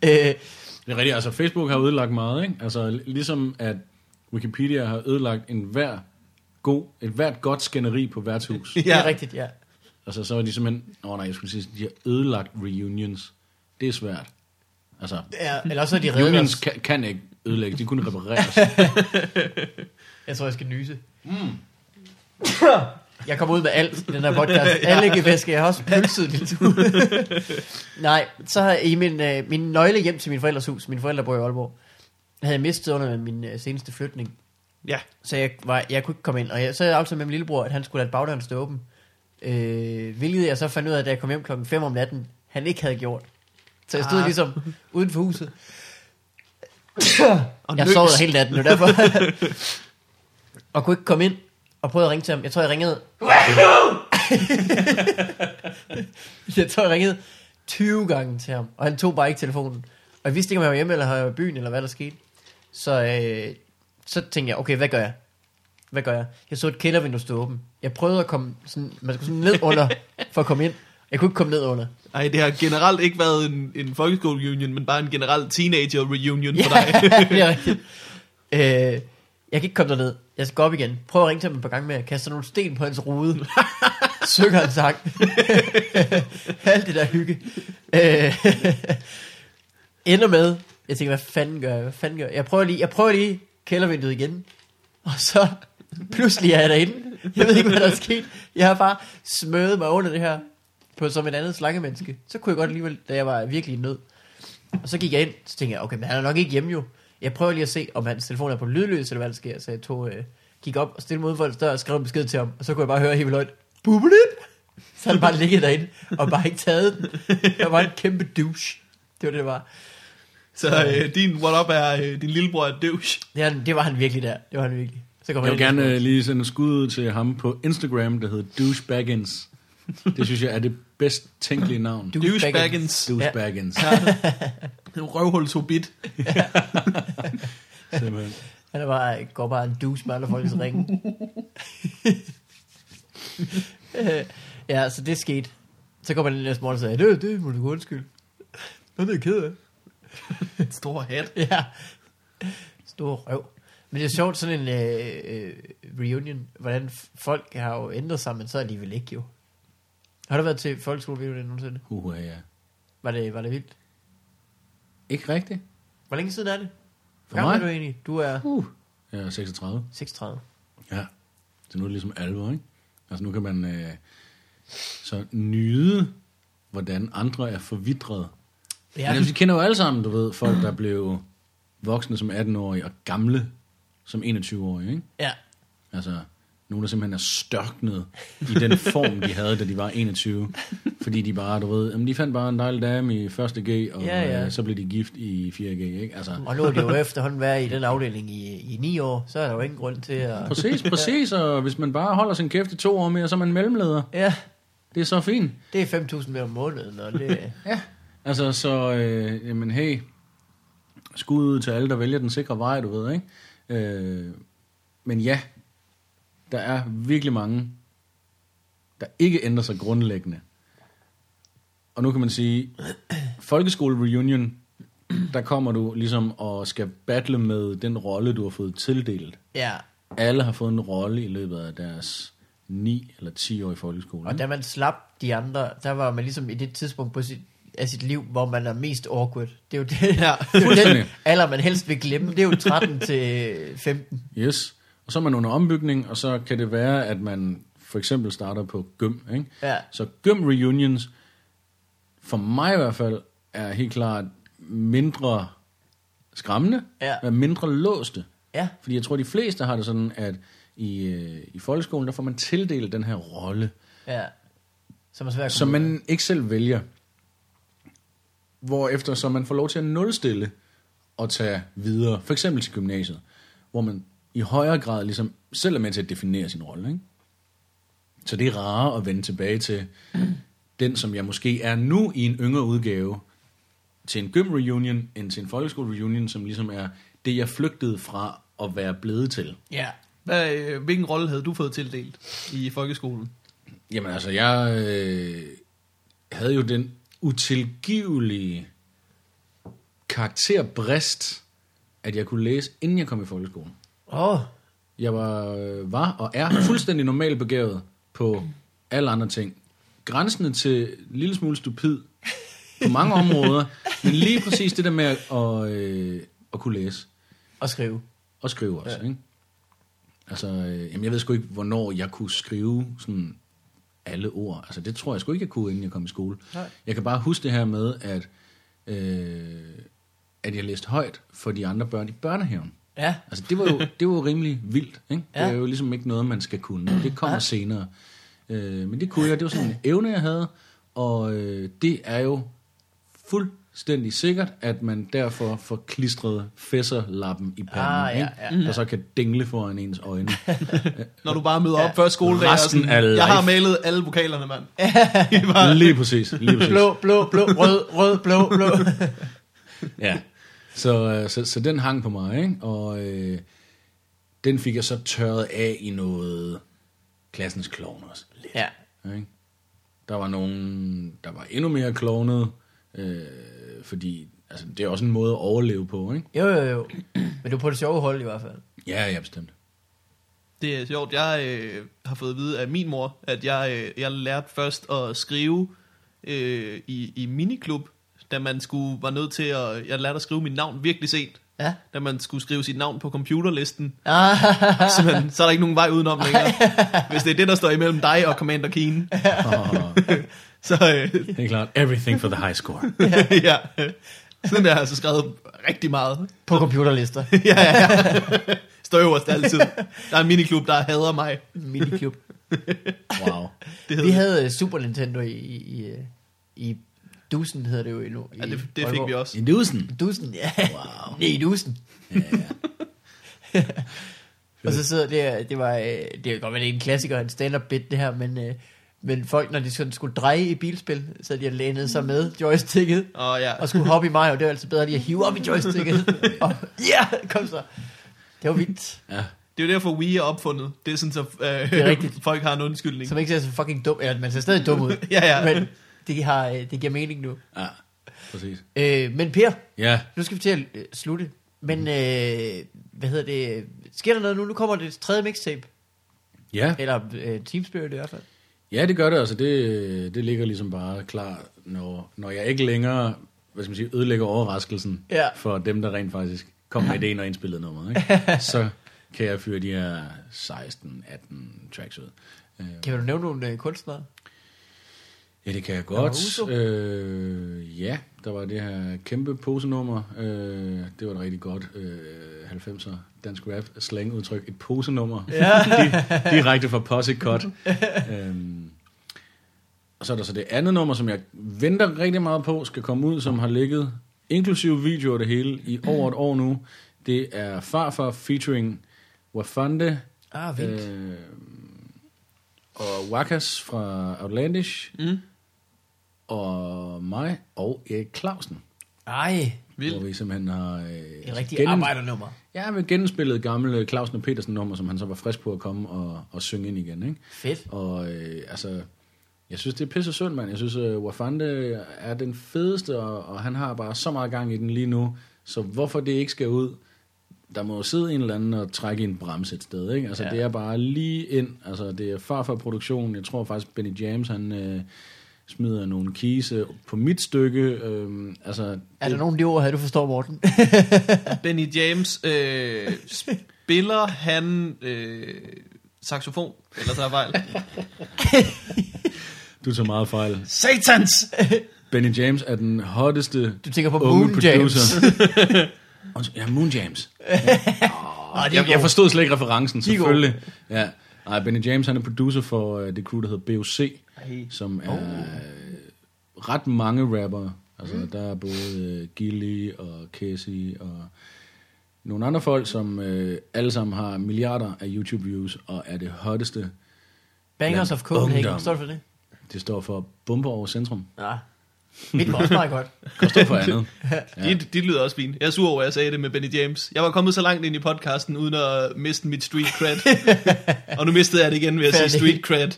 Øh, Det er rigtigt, altså Facebook har ødelagt meget, ikke? Altså ligesom at Wikipedia har ødelagt en hver god, et hvert godt skænderi på værtshus. det er rigtigt, ja. Altså så er de simpelthen, åh oh, nej, jeg skulle sige, de har ødelagt reunions. Det er svært. Altså, ja eller også er de reddet reunions os. kan, kan ikke ødelægge, de kunne repareres. Jeg tror, jeg skal nyse. Mm. Jeg kommer ud med alt i den her podcast. Alle gevæsker. Jeg har også pølset smule. Nej, så har i min, øh, min nøgle hjem til min forældres hus. Mine forældre bor i Aalborg. havde jeg mistet under min øh, seneste flytning. Ja. Så jeg, var, jeg kunne ikke komme ind. Og jeg, så havde jeg aftalt med min lillebror, at han skulle lade bagdøren stå åben. Øh, hvilket jeg så fandt ud af, da jeg kom hjem klokken 5 om natten, han ikke havde gjort. Så jeg stod Ah. ligesom uden for huset. Og Jeg sov hele natten, var derfor. og kunne ikke komme ind og prøvede at ringe til ham. Jeg tror, jeg ringede... jeg tror, jeg ringede 20 gange til ham, og han tog bare ikke telefonen. Og jeg vidste ikke, om jeg var hjemme, eller havde jeg var i byen, eller hvad der skete. Så, øh, så tænkte jeg, okay, hvad gør jeg? Hvad gør jeg? Jeg så et kældervindue stå åben. Jeg prøvede at komme sådan, man skulle sådan ned under, for at komme ind. Jeg kunne ikke komme ned under. Ej, det har generelt ikke været en, en folkeskole-reunion, men bare en generel teenager-reunion for dig. det er rigtigt. Øh, jeg kan ikke komme derned. Jeg skal gå op igen. Prøv at ringe til ham et par gange med. Kaste nogle sten på hans rude. Synger en sang. Alt det der hygge. Øh, ender med. Jeg tænker, hvad fanden gør jeg? Hvad fanden gør jeg? Jeg prøver lige, jeg prøver lige kældervinduet igen. Og så pludselig er jeg derinde. Jeg ved ikke, hvad der er sket. Jeg har bare smøget mig under det her. På som et andet slangemenneske. Så kunne jeg godt alligevel, da jeg var virkelig i nød. Og så gik jeg ind, så tænkte jeg, okay, men han er nok ikke hjemme jo. Jeg prøver lige at se, om hans telefon er på lydløs, eller hvad der sker. Så jeg tog, øh, gik op og uden for et dør og skrev en besked til ham. Og så kunne jeg bare høre helt højt, Bubelit! Så han bare ligget derinde, og bare ikke taget den. Jeg var en kæmpe douche. Det var det, det var. Så øh, din what-up er, øh, din lillebror er douche. Er, det var han virkelig der. Det var han virkelig. Så Jeg vil gerne øh, lige sende skud ud til ham på Instagram, der hedder Douchebaggins. Det synes jeg er det bedst tænkelige navn. Douche Douchebaggins. Douchebaggins. En røvhulshobit. Simpelthen. Han er bare, går bare en douche med andre folks ringe. Ja, så det skete. Så går man ind næste morgen og siger, det, det må du gå undskyld. Nå, det er jeg ked af. Stor hat. Ja. Stor røv. Men det er sjovt, sådan en øh, øh, reunion, hvordan folk har jo ændret sig, men så er de vel ikke jo. Har du været til folkeskole-reunion nogensinde? Uh, ja. Var det, var det vildt? Ikke rigtigt. Hvor længe siden er det? For Hvor gammel mig? er du egentlig? Du er Uh. Jeg er 36. 36. Ja. Så nu er det ligesom alvor, ikke? Altså nu kan man øh, så nyde, hvordan andre er forvidret. Ja. Ja. Men altså, vi kender jo alle sammen, du ved, folk, der blev voksne som 18-årige og gamle som 21-årige, ikke? Ja. Altså, nogen, der simpelthen er størknet i den form, de havde, da de var 21. Fordi de bare, du ved, jamen, de fandt bare en dejlig dame i 1. G, og Ja, ja. Øh, så blev de gift i 4. G, ikke? Altså, Og nu er det jo efterhånden været i den afdeling i, i ni år, så er der jo ingen grund til at... præcis, præcis, og hvis man bare holder sin kæft i to år mere, så er man mellemleder. Ja, Det er så fint. det er 5.000 mere om måneden, og det... Ja. Altså, så, øh, jamen hey, skud ud til alle, der vælger den sikre vej, du ved, ikke? Øh, men ja, der er virkelig mange, der ikke ændrer sig grundlæggende. Og nu kan man sige, folkeskole-reunion, der kommer du ligesom og skal battle med den rolle, du har fået tildelt. Ja, Alle har fået en rolle i løbet af deres 9 eller 10 år i folkeskole. og da man slap de andre, der var man ligesom i det tidspunkt på sit af sit liv, hvor man er mest awkward. Det er jo, det, Ja, det er jo den fuldstændig. alder, man helst vil glemme. Det er jo 13 til 15. Yes. Og så er man under ombygning, og så kan det være, at man for eksempel starter på gym. Ikke? Ja. Så gym reunions, for mig i hvert fald, er helt klart mindre skræmmende, Ja. mindre låste. Ja, Fordi jeg tror, de fleste har det sådan, at i, øh, i folkeskolen, der får man tildelt den her rolle, ja. Som er svært som man ikke selv vælger. Hvorefter så man får lov til at nulstille og tage videre, for eksempel til gymnasiet, hvor man i højere grad ligesom selv er med til at definere sin rolle. Ikke? Så det er rarere at vende tilbage til den, som jeg måske er nu i en yngre udgave, til en gym reunion, end til en folkeskole reunion, som ligesom er det, jeg flygtede fra at være blevet til. Ja. Hvad, øh, hvilken rolle havde du fået tildelt i folkeskolen? Jamen altså, jeg øh, havde jo den utilgivelige karakterbrist, at jeg kunne læse, inden jeg kom i folkeskolen. Åh, oh, Jeg var, øh, var og er fuldstændig normalt begavet på alle andre ting. Grænsende til en lille smule stupid på mange områder, men lige præcis det der med at, øh, at kunne læse og skrive. og skrive også. Ja. Ikke? Altså, øh, jamen jeg ved sgu ikke, hvornår jeg kunne skrive sådan alle ord. Altså det tror jeg sgu ikke, jeg kunne, inden jeg kom i skole. Nej. Jeg kan bare huske det her med, at, øh, at jeg læste højt for de andre børn i børnehaven. Ja, Altså det var jo, det var jo rimelig vildt. Ikke? Det Ja. er jo ligesom ikke noget, man skal kunne. Det kommer senere. Øh, men det kunne jeg. Det var sådan en evne, jeg havde. Og øh, det er jo fuldstændig sikkert, at man derfor får klistret fæsserlappen i panden, Ah, ja, ikke? ja, ja. der så kan dingle foran ens øjne. Når du bare møder op første skoledag og Resten sådan, af jeg har malet alle vokalerne, mand. lige præcis. Lige præcis. blå, blå, blå, rød, rød, blå, blå. Ja. Så, øh, så, så den hang på mig, ikke? og øh, den fik jeg så tørret af i noget klassens klovn også. Lidt. ja, Ikke? Der var nogen, der var endnu mere klovnet, øh, fordi altså, det er også en måde at overleve på. Ikke? jo, jo, jo. Men du er på det sjove hold i hvert fald. Ja, ja, bestemt. Det er sjovt. Jeg øh, har fået at vide af min mor, at jeg, øh, jeg lærte først at skrive øh, i, i miniklub, da man skulle var nødt til at... Jeg lærte at skrive mit navn virkelig sent. Ja. Da man skulle skrive sit navn på computerlisten. Ah, Simpelthen, så er der ikke nogen vej udenom længere. Hvis det er det, der står imellem dig og Commander Keen. Så øh, det er klart, everything for the high score. ja, sådan der har jeg så skrevet rigtig meget. på computerlister. ja, ja, ja. Står øverst altid. Der er en miniklub, der hader mig. Miniklub. Wow. Det hedder Vi havde øh, Super Nintendo i, i, i, øh, i Dusen, hedder det jo endnu. i Ja, det, det fik Aalborg. vi også. I dusen. Dusen, ja. Wow. Nej, i Dusen. og så sidder det, det var, øh, det kan godt være, det er en klassiker, en stand-up bit det her, men, men folk, når de sådan skulle dreje i bilspil, så de lænede sig med joysticket, Og ja, og skulle hoppe i Mario, det var altid bedre lige at hive op i joysticket. og ja, kom så. Det var vildt. Ja. det er jo derfor, Wii er opfundet. Det er sådan, så øh, Det er rigtigt. folk har en undskyldning. Som ikke ser så fucking dum, eller man ser stadig dum ud. Ja, ja. Men det, har, øh, det giver mening nu. ja, præcis. Øh, men Per, Ja, nu skal vi til at øh, slutte. Men, øh, hvad hedder det? Sker der noget nu? Nu kommer det tredje mixtape. ja. Eller øh, Team Spirit i hvert fald. Ja, det gør det. Altså, det, det ligger ligesom bare klar, når, når jeg ikke længere hvad skal man sige, ødelægger overraskelsen Ja. for dem, der rent faktisk kom med ideen og indspillede nummeret. Ikke? Så kan jeg fyre de her 16-18 tracks ud. Øh, Kan du nævne nogle øh, kunstnere? Ja, det kan jeg Der godt. Uso. Øh, ja, der var det her kæmpe posenummer. Øh, det var et rigtig godt øh, 90'er dansk rap slang udtryk. Et posenummer. Ja. Di- Direkte fra Posse Cut. øhm, og så er der så det andet nummer, som jeg venter rigtig meget på, skal komme ud, som har ligget, inklusive video og det hele, i over et år nu. Det er Farfar featuring Wafande Ah, vildt. øh, og Wakas fra Outlandish, Mm. Og mig og Erik Clausen, Ej, hvor Vildt. vi simpelthen har øh, et rigtigt gennem- arbejdernummer. Ja, vi genspillet gamle Clausen og Petersen nummer, som han så var frisk på at komme og, og synge ind igen. Ikke? Fedt. Og øh, altså, jeg synes, det er pisse synd, mand. Jeg synes, uh, Wafande er den fedeste, og, og han har bare så meget gang i den lige nu. Så hvorfor det ikke skal ud, der må jo sidde en eller anden og trække en bremse et sted. Ikke? Altså, Ja. det er bare lige ind. Altså, det er farfar produktion. Jeg tror faktisk, Benny James, han, øh, smider nogle kise på mit stykke. Øhm, altså, Er der nogen af de ord her, du forstår, Morten? Benny James, øh, spiller han øh, saxofon? Eller tager fejl? Du tager meget fejl. Satans! Benny James er den hotteste Du tænker på unge Moon James. producer. Undskyld, ja, Moon James. Ah, Jeg, jeg forstod slet ikke referencen, er selvfølgelig. Ja. Nej, Benny James han er producer for uh, det crew, der hedder BOC, som er oh. ret mange rappere. Altså, mm. der er både uh, Gilly og Casey og nogle andre folk, som uh, alle sammen har milliarder af YouTube-views og er det hotteste. Bangers of Copenhagen, ungdom. står det for det? Det står for Bomber over Centrum. Ja. Mit var også meget godt. Det står for andet. Ja. Dit, dit lyder også fint. Jeg er sur over, at jeg sagde det med Benny James. Jeg var kommet så langt ind i podcasten, uden at miste mit street cred. og nu mistede jeg det igen ved at sige street cred.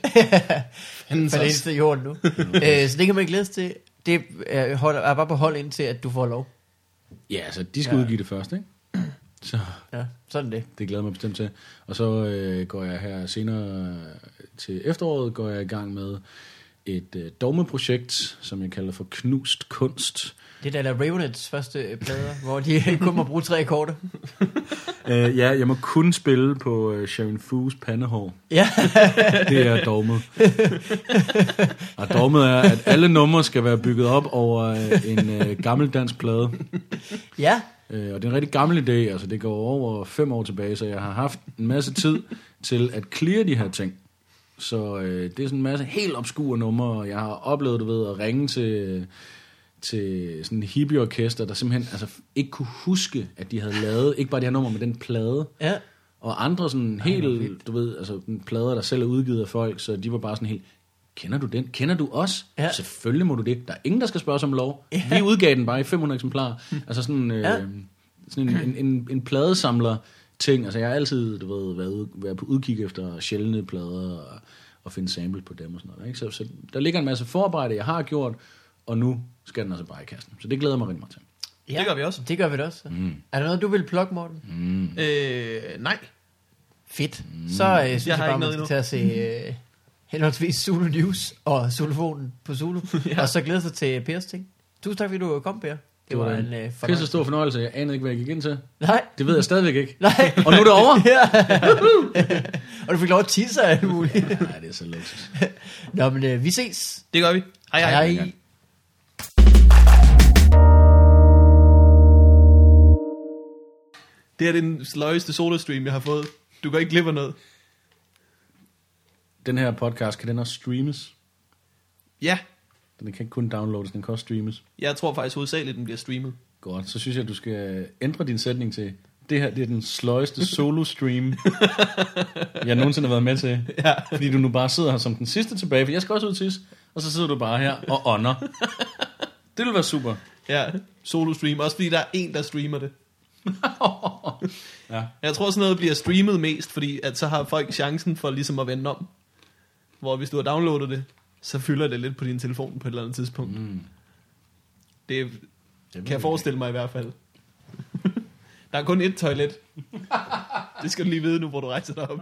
Fandens For det eneste i jorden nu. øh, så det kan man glæde sig til. Det er, holder, er bare på hold indtil, at du får lov. Ja, altså, de skal Ja. udgive det først, ikke? Så Ja, sådan det. det glæder mig bestemt til. Og så øh, går jeg her senere til efteråret, går jeg i gang med et øh, dogmeprojekt, som jeg kalder for Knust Kunst. Det der er Ravenets første øh, plader, hvor de kun må bruge tre akkorder. Uh, ja, jeg må kun spille på uh, Sharon Foos pandehår. Ja, Det er dogmet. og dogmet er, at alle numre skal være bygget op over uh, en uh, gammel dansk plade. ja. Øh, og det er en rigtig gammel idé, altså det går over fem år tilbage, så jeg har haft en masse tid til at clear de her ting. Så øh, det er sådan en masse helt obskure numre, og jeg har oplevet, du ved, at ringe til, til sådan en hippieorkester, der simpelthen altså, ikke kunne huske, at de havde lavet, ikke bare de her numre, men den plade. Ja. Og andre sådan helt, du ved, altså plader, der selv er udgivet af folk, så de var bare sådan helt, kender du den? Kender du os? Ja. Selvfølgelig må du det. Der er ingen, der skal spørge om lov. Vi udgav den bare i 500 eksemplarer. Altså sådan, øh, Ja. sådan en, en, en, en pladesamler ting. Altså jeg har altid, du ved, været, på udkig efter sjældne plader og, og finde sample på dem og sådan noget. Ikke? Så, så der ligger en masse forarbejde, jeg har gjort, og nu skal den altså bare i kassen. Så det glæder jeg mig rigtig meget til. ja. Det gør vi også. Det gør vi da også. Mm. Er der noget, du vil plukke, Morten? Mm. Øh, nej. Fedt. Så øh, synes jeg, har bare, ikke man skal tage at se øh, henholdsvis Zulu News og Zulufonen på Zulu. ja. Og så glæde sig til Pers ting. Tusind tak, fordi du kom, Per. Det var en øh, Pisse fornøjelse. stor fornøjelse. Jeg anede ikke, hvad jeg gik ind til. Nej, Det ved jeg stadigvæk ikke. nej. Og nu er det over. ja. og du fik lov at tisse af alt muligt. Nej, det er så luksus. Nå, men øh, vi ses. Det gør vi. Hej hej. Hej. hej. Det er den sløjeste solostream, jeg har fået. Du kan ikke glip af noget. Den her podcast, kan den også streames? Ja, Den kan ikke kun downloades, den kan også streames. jeg tror faktisk hovedsageligt, den bliver streamet. Godt, så synes jeg, at du skal ændre din sætning til, det her det er den sløjeste solo-stream, jeg nogensinde har været med til. Ja. Fordi du nu bare sidder her som den sidste tilbage, for jeg skal også ud til og så sidder du bare her og ånder. Det vil være super. Ja, solostream. Også fordi der er en, der streamer det. Ja. Jeg tror sådan noget bliver streamet mest, fordi at så har folk chancen for ligesom at vende om. Hvor hvis du har downloadet det, så fylder det lidt på din telefon på et eller andet tidspunkt. Mm. Det kan jeg forestille mig i hvert fald. der er kun ét toilet. det skal du lige vide nu, hvor du rejser dig op.